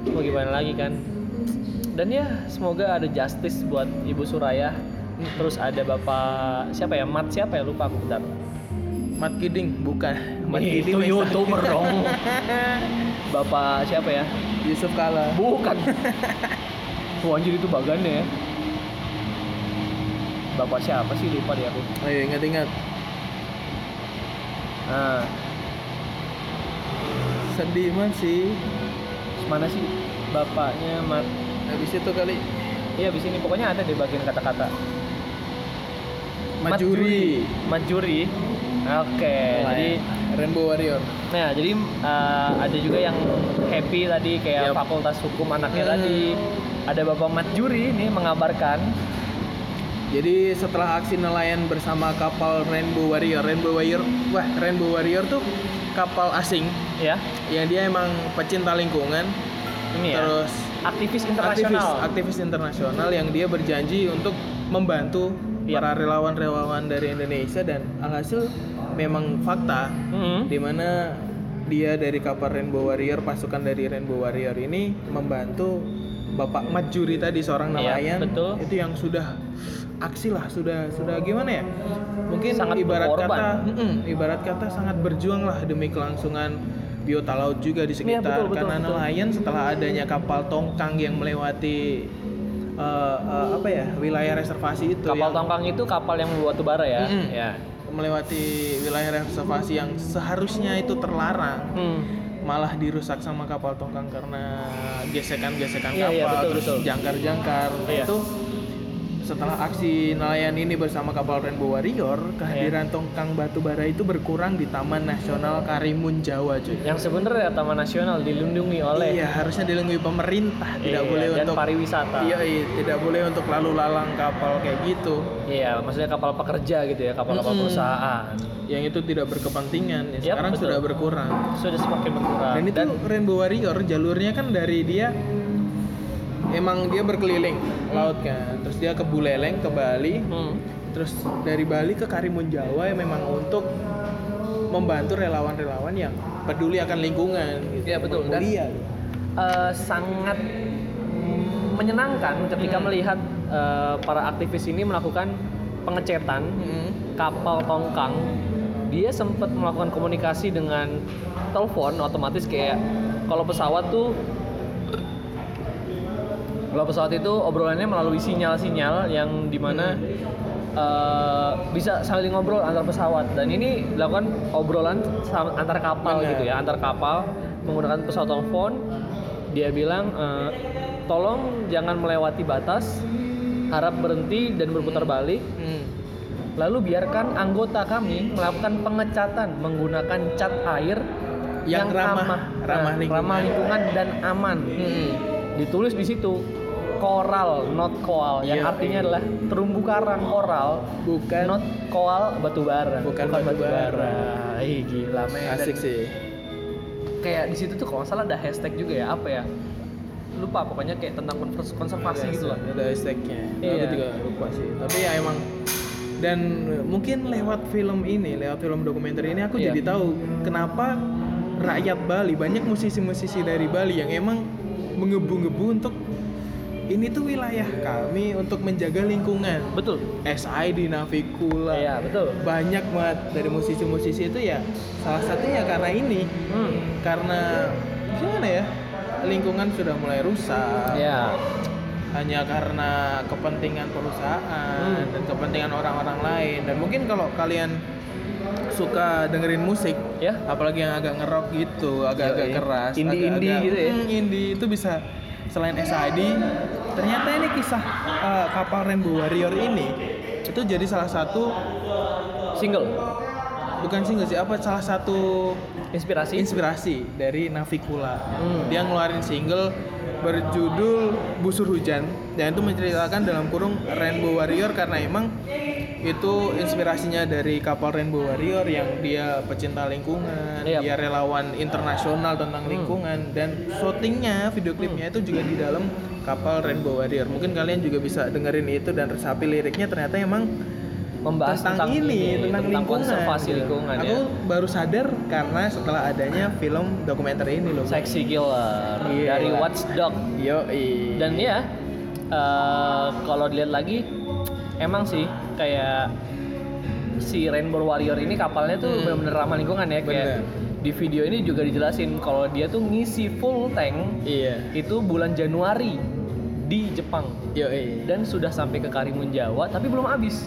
mau gimana lagi kan. Dan ya semoga ada justice buat ibu Suraya. Terus ada bapak siapa ya? Mat siapa ya? Lupa aku bentar. Mat Kiding bukan. Mat Ih, Kiding. itu youtuber dong. *laughs* Bapak siapa ya? Yusuf Kala. Bukan. *laughs* Wah anjir itu bagannya ya bapak siapa sih? Lupa deh aku. Ayo ingat-ingat. Nah sedih man sih. Mana sih bapaknya Mat? Habis itu kali. Iya di sini pokoknya ada di bagian kata-kata. Majuri. Majuri. Oke, Wah, jadi ya. Rainbow Warrior. Nah jadi uh, ada juga yang happy tadi kayak Yup. Fakultas Hukum anaknya Hmm. tadi. Ada Bapak Majuri ini mengabarkan Jadi setelah aksi nelayan bersama kapal Rainbow Warrior, Rainbow Warrior, wah Rainbow Warrior tuh kapal asing ya, yang dia emang pecinta lingkungan, ini ya. terus aktivis aktivis internasional. aktivis internasional yang dia berjanji untuk membantu Iya. para relawan-relawan dari Indonesia dan alhasil memang fakta Mhm. di mana dia dari kapal Rainbow Warrior, pasukan dari Rainbow Warrior ini membantu Bapak Majuri tadi seorang Iya, nelayan betul. itu yang sudah aksi lah sudah sudah gimana ya mungkin Sangat ibarat berkorban. kata Mm-mm, ibarat kata sangat berjuang lah demi kelangsungan biota laut juga di Iya, sekitar betul, betul, karena betul. nelayan setelah adanya kapal tongkang yang melewati eh, eh, apa ya wilayah reservasi itu Kapal yang tongkang itu kapal yang membawa batu bara ya. Mm-mm. Ya. melewati wilayah reservasi yang seharusnya itu terlarang Hmm. malah dirusak sama kapal tongkang karena gesekan-gesekan Iya, kapal iya, betul, terus jangkar-jangkar Iya. itu setelah aksi nelayan ini bersama kapal Rainbow Warrior kehadiran Iya. tongkang batu bara itu berkurang di Taman Nasional Karimun Jawa cuy Yang sebenarnya Taman Nasional dilindungi oleh iya harusnya dilindungi pemerintah tidak Iya, boleh dan untuk pariwisata. iya, iya tidak boleh untuk lalu lalang kapal kayak gitu Iya, maksudnya kapal pekerja gitu ya, kapal-kapal Mm-mm. perusahaan. yang itu tidak berkepentingan ya, sekarang betul. sudah berkurang Sudah semakin berkurang. Dan itu Rainbow Warrior jalurnya kan dari dia emang dia berkeliling laut kan. Terus dia ke Buleleng ke Bali, Hmm. terus dari Bali ke Karimun Jawa yang memang untuk membantu relawan-relawan yang peduli akan lingkungan gitu. Iya, betul. Dan-. Eh, sangat menyenangkan ketika Hmm. melihat eh, para aktivis ini melakukan pengecetan Hmm. kapal tongkang. Dia sempat melakukan komunikasi dengan telepon otomatis kayak kalau pesawat tuh kalau pesawat itu obrolannya melalui sinyal-sinyal yang di mana eh, bisa saling ngobrol antar pesawat dan ini dilakukan obrolan antar kapal gitu ya antar kapal menggunakan pesawat telepon dia bilang eh, tolong jangan melewati batas harap berhenti dan berputar balik Hmm. lalu biarkan anggota kami melakukan pengecatan menggunakan cat air Yang ramah- aman. ramah Nah, lingkungan. ramah lingkungan dan aman Hmm. ditulis di situ koral not koal yang Iya. artinya adalah terumbu karang koral Bukan not koal batu bara Bukan batu bara. ih gila men Dan asik sih. kayak di situ tuh kalau salah ada hashtag juga ya apa ya lupa pokoknya kayak tentang konservasi gitu loh Ada hashtagnya. Iya. Aku juga lupa sih. Tapi ya emang dan mungkin lewat film ini, lewat film dokumenter ini aku Iya. jadi tahu kenapa rakyat Bali banyak musisi-musisi dari Bali yang emang mengebu-ngebu untuk ini tuh wilayah kami untuk menjaga lingkungan. betul SI di Navikula. iya betul Banyak banget dari musisi-musisi itu ya salah satunya karena ini hmm. karena gimana ya lingkungan sudah mulai rusak ya hanya karena kepentingan perusahaan Hmm. dan kepentingan orang-orang lain dan mungkin kalau kalian suka dengerin musik ya apalagi yang agak ngerok gitu agak-agak keras Indie-indie gitu ya? Hmm, indie itu bisa selain SID ternyata ini kisah uh, kapal Rainbow Warrior ini itu jadi salah satu single bukan single sih apa salah satu inspirasi inspirasi dari Navikula. Hmm. Dia ngeluarin single berjudul Busur Hujan dan itu menceritakan dalam kurung Rainbow Warrior karena emang itu inspirasinya dari kapal Rainbow Warrior yang dia pecinta lingkungan, Iya. dia relawan internasional tentang Hmm. lingkungan dan syutingnya video klipnya itu juga di dalam kapal Rainbow Warrior. Mungkin kalian juga bisa dengerin itu dan resapi liriknya ternyata emang Membahas tentang, ini, tentang, lingkungan, konservasi lingkungan Aku ya. baru sadar karena setelah adanya film dokumenter ini loh. Sexy Killer Iya. dari Watchdog. Yo, Dan ya, eh, kalau dilihat lagi, emang sih kayak si Rainbow Warrior ini kapalnya tuh Hmm. bener-bener ramah lingkungan ya. Kayak Bener. di video ini juga dijelasin kalau dia tuh ngisi full tank iya. itu bulan Januari di Jepang Yo, dan sudah sampai ke Karimun Jawa tapi belum habis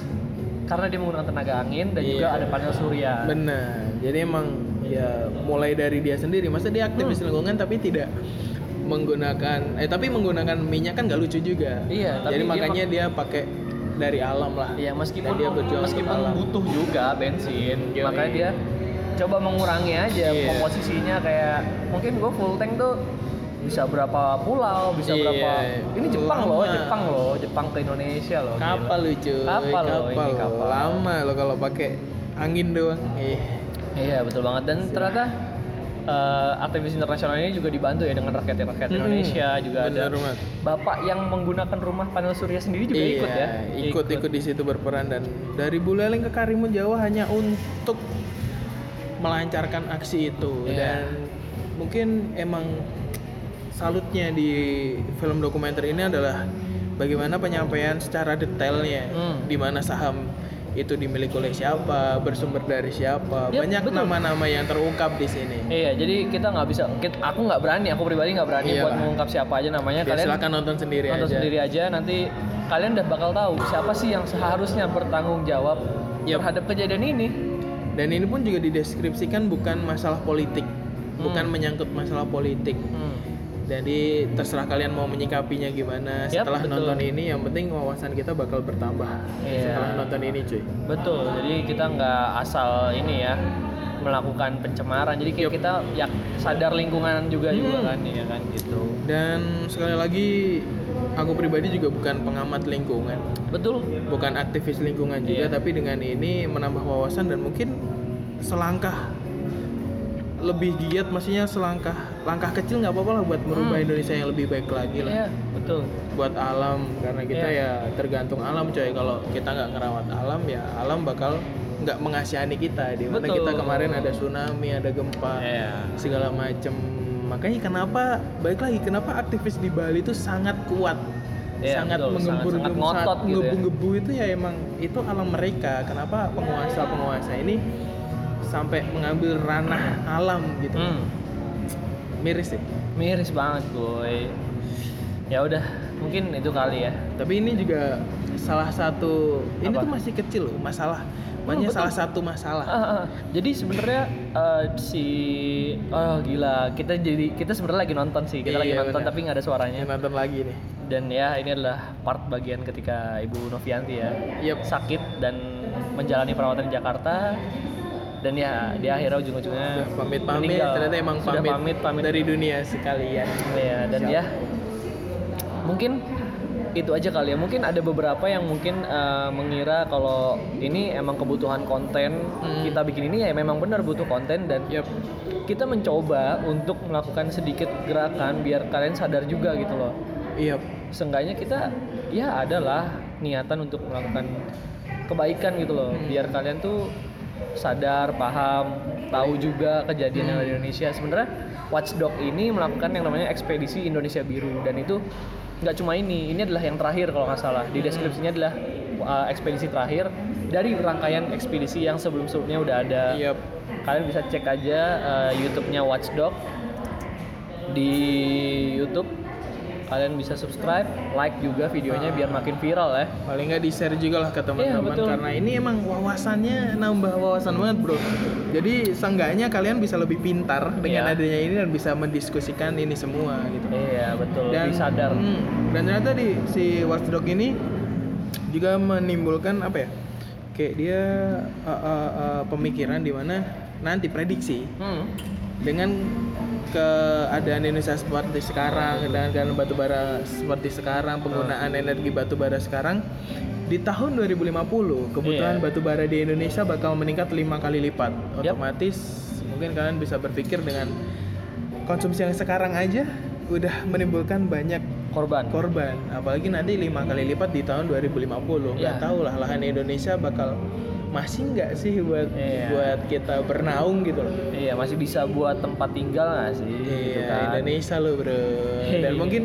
karena dia menggunakan tenaga angin dan juga Iya. ada panel surya. Benar. Jadi emang ya mulai dari dia sendiri. Masa dia aktivis Hmm. lingkungan tapi tidak menggunakan eh tapi menggunakan minyak kan gak lucu juga. Iya, tapi Jadi dia makanya dia pakai dari alam lah. Iya meskipun Dan dia berjuang meskipun alam. butuh juga bensin, Yoi. makanya dia coba mengurangi aja Iya. komposisinya kayak mungkin gue full tank tuh bisa berapa pulau, bisa Iya. berapa. Ini Jepang loh, Lama. Jepang loh, Jepang ke Indonesia loh. gila. Kapal lucu. Kapal loh, ini kapal. Lama lo kalau pakai angin doang. Eh. Iya betul banget dan ternyata eh, aktivis internasional ini juga dibantu ya dengan rakyat-rakyat Hmm, Indonesia juga ada bener banget. bapak yang menggunakan rumah panel surya sendiri juga iya, ikut ya. Ikut ikut di situ berperan dan dari Buleleng ke Karimun Jawa hanya untuk melancarkan aksi itu Iya. dan mungkin emang salutnya di film dokumenter ini adalah bagaimana penyampaian secara detailnya Hmm. di mana saham itu dimiliki oleh siapa, bersumber dari siapa, Yap, banyak nama-nama yang terungkap di sini. Iya, jadi kita nggak bisa, kita- aku nggak berani, aku pribadi nggak berani Iyalah. buat mengungkap siapa aja namanya. Ya, kalian silakan nonton sendiri nonton aja. sendiri aja, nanti kalian udah bakal tahu siapa sih yang seharusnya bertanggung jawab Yap. terhadap kejadian ini. Dan ini pun juga dideskripsikan bukan masalah politik, bukan menyangkut masalah politik. Hmm. Jadi terserah kalian mau menyikapinya gimana Yap, setelah betul. nonton ini. Yang penting wawasan kita bakal bertambah Iya. setelah nonton ini, cuy. Betul, jadi kita nggak asal ini ya melakukan pencemaran. Jadi kayak Yup. kita ya sadar lingkungan juga juga Hmm. kan, ya kan gitu. Dan sekali lagi aku pribadi juga bukan pengamat lingkungan, Betul. bukan aktivis lingkungan juga, Iya. tapi dengan ini menambah wawasan dan mungkin selangkah lebih giat, maksudnya selangkah langkah kecil nggak apa-apa lah buat merubah Hmm. Indonesia yang lebih baik lagi lah. Iya, betul. buat alam karena kita Iya. ya tergantung alam coy kalau kita nggak ngerawat alam ya alam bakal nggak mengasihani kita di mana kita kemarin ada tsunami ada gempa Iya. segala macem makanya kenapa baik lagi kenapa aktivis di Bali itu sangat kuat Iya, sangat betul. menggembur Sangat- sangat ngotot gitu ya. itu ya emang itu alam mereka kenapa penguasa penguasa ini sampai mengambil ranah alam gitu Hmm. miris sih Miris banget, boy. Ya udah, mungkin itu kali ya. Tapi ini juga salah satu ini Apa? tuh masih kecil loh masalah. Makanya betul. salah satu masalah. Ah, ah. jadi sebenarnya eh, si oh gila kita jadi kita sebenarnya lagi nonton sih kita lagi Iya, nonton benar. tapi nggak ada suaranya Yang nonton lagi nih. dan ya ini adalah part bagian ketika ibu Novianti ya Yep. sakit dan menjalani perawatan di Jakarta dan ya dia akhirnya ujung-ujungnya pamit-pamit meninggal. ternyata emang Sudah pamit, pamit pamit dari dunia sekalian. Iya, dan Siap. ya mungkin itu aja kali ya. Mungkin ada beberapa yang mungkin eh, mengira kalau ini emang kebutuhan konten Hmm. kita bikin ini ya memang benar butuh konten dan Yep. kita mencoba untuk melakukan sedikit gerakan biar kalian sadar juga gitu loh. Iya. Seenggaknya kita ya adalah niatan untuk melakukan kebaikan gitu loh. Hmm. Biar kalian tuh sadar, paham, tahu juga kejadian yang ada di Indonesia. Sebenarnya Watchdog ini melakukan yang namanya ekspedisi Indonesia Biru dan itu nggak cuma ini, ini adalah yang terakhir kalau nggak salah. Di deskripsinya adalah uh, ekspedisi terakhir dari rangkaian ekspedisi yang sebelum-sebelumnya udah ada. Yep. Kalian bisa cek aja uh, YouTube-nya Watchdog di YouTube. Kalian bisa subscribe, like juga videonya biar makin viral ya. Paling nggak di share juga lah ke teman-teman Iya, karena ini emang wawasannya nambah wawasan banget bro. Jadi seenggaknya kalian bisa lebih pintar dengan Iya. adanya ini dan bisa mendiskusikan ini semua gitu. Iya betul, dan lebih sadar. hmm, dan ternyata di si Watchdog ini juga menimbulkan apa ya kayak dia uh, uh, uh, pemikiran di mana nanti prediksi Hmm. dengan keadaan Indonesia seperti sekarang dengan keadaan batu bara seperti sekarang penggunaan energi batu bara sekarang di tahun 2050 kebutuhan Iya. batu bara di Indonesia bakal meningkat lima kali lipat. Otomatis mungkin kalian bisa berpikir dengan konsumsi yang sekarang aja udah menimbulkan banyak korban. korban. Apalagi nanti lima kali lipat di tahun 2050 nggak Iya. tahu lah lahan Indonesia bakal masih nggak sih buat Iya. buat kita bernaung gitu loh iya masih bisa buat tempat tinggal nggak sih gitu Iya, kan. Indonesia loh bro. Dan Iya. mungkin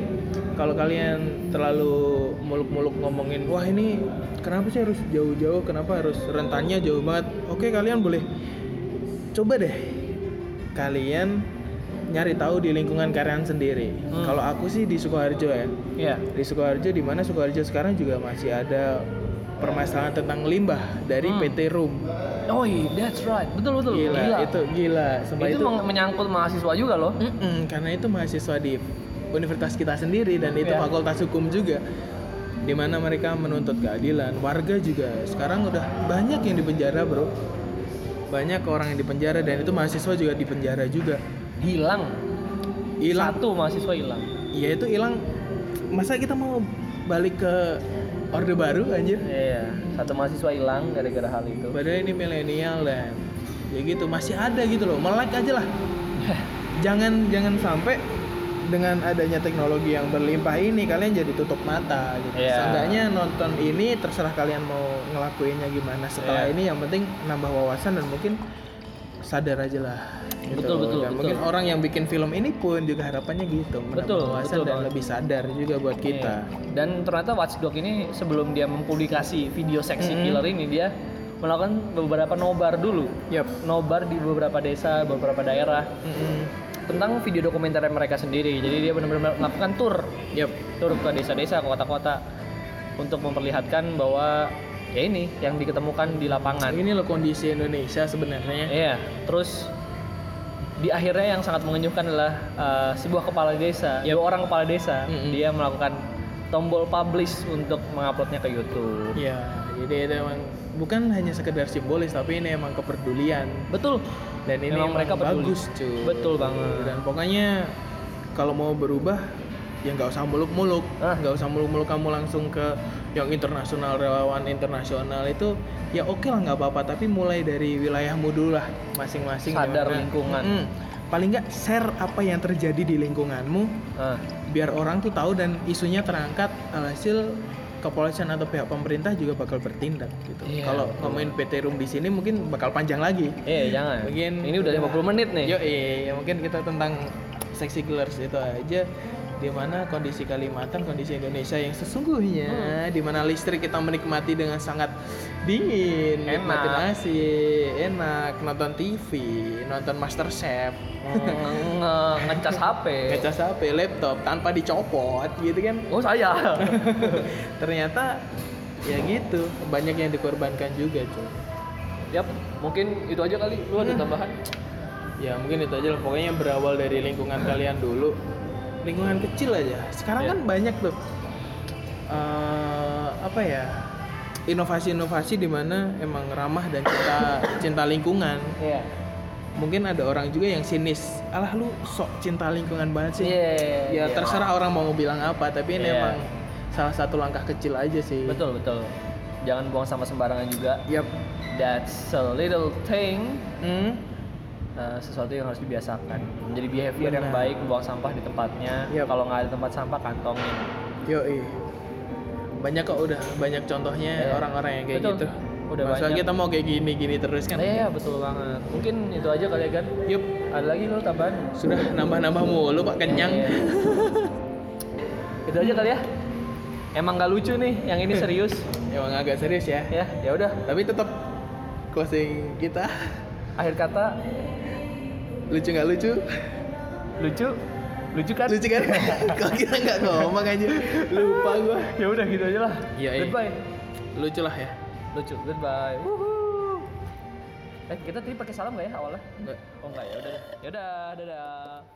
kalau kalian terlalu muluk-muluk ngomongin, wah ini kenapa sih harus jauh-jauh, kenapa harus rentannya jauh banget? Oke kalian boleh coba deh kalian nyari tahu di lingkungan kalian sendiri. Hmm. Kalau aku sih di Sukoharjo ya. iya Di Sukoharjo di mana Sukoharjo sekarang juga masih ada permasalahan tentang limbah dari Hmm. PT Room. oh iya that's right. Betul betul. Gila, itu gila. Sumpah itu, meng- menyangkut mahasiswa juga loh. Mm-mm, karena itu mahasiswa di universitas kita sendiri dan itu Iya. fakultas hukum juga di mana mereka menuntut keadilan. Warga juga sekarang udah banyak yang dipenjara bro. Banyak orang yang dipenjara dan itu mahasiswa juga dipenjara juga. Hilang. Hilang. Satu mahasiswa hilang. Ya itu hilang. Masa kita mau balik ke orde baru anjir iya satu mahasiswa hilang gara-gara hal itu padahal ini milenial dan ya gitu masih ada gitu loh melek aja lah *laughs* jangan jangan sampai dengan adanya teknologi yang berlimpah ini kalian jadi tutup mata gitu. Iya. Seenggaknya nonton ini terserah kalian mau ngelakuinnya gimana. Setelah Iya. ini yang penting nambah wawasan dan mungkin sadar aja lah. gitu. Betul, betul, Dan betul. mungkin orang yang bikin film ini pun juga harapannya gitu, Betul, betul dan banget. lebih sadar juga buat kita. Iya. Dan ternyata Watchdog ini sebelum dia mempublikasi video seksi Mm-mm. killer ini dia melakukan beberapa nobar dulu. Yap. Nobar di beberapa desa, beberapa daerah Mm-mm. tentang video dokumenter mereka sendiri. Jadi dia benar-benar melakukan tour, Yap. tour ke desa-desa, ke kota-kota untuk memperlihatkan bahwa ya ini yang diketemukan di lapangan. Ini loh kondisi Indonesia sebenarnya. Iya, terus di akhirnya yang sangat mengenyuhkan adalah uh, sebuah kepala desa, ya orang kepala desa, Mm-mm. dia melakukan tombol publish untuk menguploadnya ke YouTube. Ya, jadi itu emang bukan hanya sekedar simbolis tapi ini emang kepedulian Betul. dan ini Emang emang mereka peduli. bagus cuy. Betul banget. Dan pokoknya kalau mau berubah ya nggak usah muluk-muluk, nggak usah muluk-muluk kamu langsung ke yang internasional relawan internasional itu ya oke lah nggak apa-apa tapi mulai dari wilayahmu dulu lah masing-masing. Sadar dimana- lingkungan. Mm-mm. Paling nggak share apa yang terjadi di lingkunganmu Nah, biar orang tuh tahu dan isunya terangkat alhasil kepolisian atau pihak pemerintah juga bakal bertindak gitu. Iya, Kalau ngomongin PT Room di sini mungkin bakal panjang lagi. eh jangan. Mungkin ini udah 50 menit nih. Yo, iya, mungkin kita tentang seksi killers itu aja di mana kondisi Kalimantan, kondisi Indonesia yang sesungguhnya Hmm. di mana listrik kita menikmati dengan sangat dingin, Enak. nikmatin nasi, enak, nonton TV, nonton MasterChef, Nge- nge- ngecas HP. *laughs* ngecas HP, laptop tanpa dicopot gitu kan. Oh saya. *laughs* Ternyata ya gitu, banyak yang dikorbankan juga, cuy. Yap, mungkin itu aja kali. Lu ada Hmm. tambahan? Ya mungkin itu aja lah. Pokoknya berawal dari lingkungan kalian dulu. Lingkungan kecil aja. Sekarang Iya. kan banyak tuh eh, apa ya inovasi-inovasi di mana emang ramah dan cinta *coughs* cinta lingkungan. Iya. Mungkin ada orang juga yang sinis. Alah lu sok cinta lingkungan banget sih. Iya. Ya iya. terserah orang mau bilang apa. Tapi ini Iya. emang salah satu langkah kecil aja sih. Betul, betul. Jangan buang sampah sembarangan juga. Yap. That's a little thing. Hmm. Uh, sesuatu yang harus dibiasakan. Menjadi behavior yang Benar. baik, buang sampah di tempatnya. Yap. Kalau nggak ada tempat sampah, kantongin. Yoi. Banyak kok udah banyak contohnya Iya. orang-orang yang kayak Betul. gitu. Udah Masa banyak. kita mau kayak gini-gini terus kan? Iya, betul banget. Mungkin itu aja kali ya kan. Yup, Ada lagi lo tambahan? sudah nambah-nambah mulu Pak kenyang. Iya. itu aja kali ya. Emang nggak lucu nih, yang ini serius. Emang agak serius ya. ya, ya udah. Tapi tetap closing kita Akhir kata lucu nggak lucu? lucu, lucu kan? Lucu kan? *laughs* Kok kita nggak ngomong aja? Lupa gua. ya udah gitu aja lah. Iya, iya. Goodbye. Lucu lah ya. Lucu. Goodbye. Wuhu. Eh, kita tadi pakai salam nggak ya awalnya? Nggak. Oh enggak ya udah. Ya udah, dadah.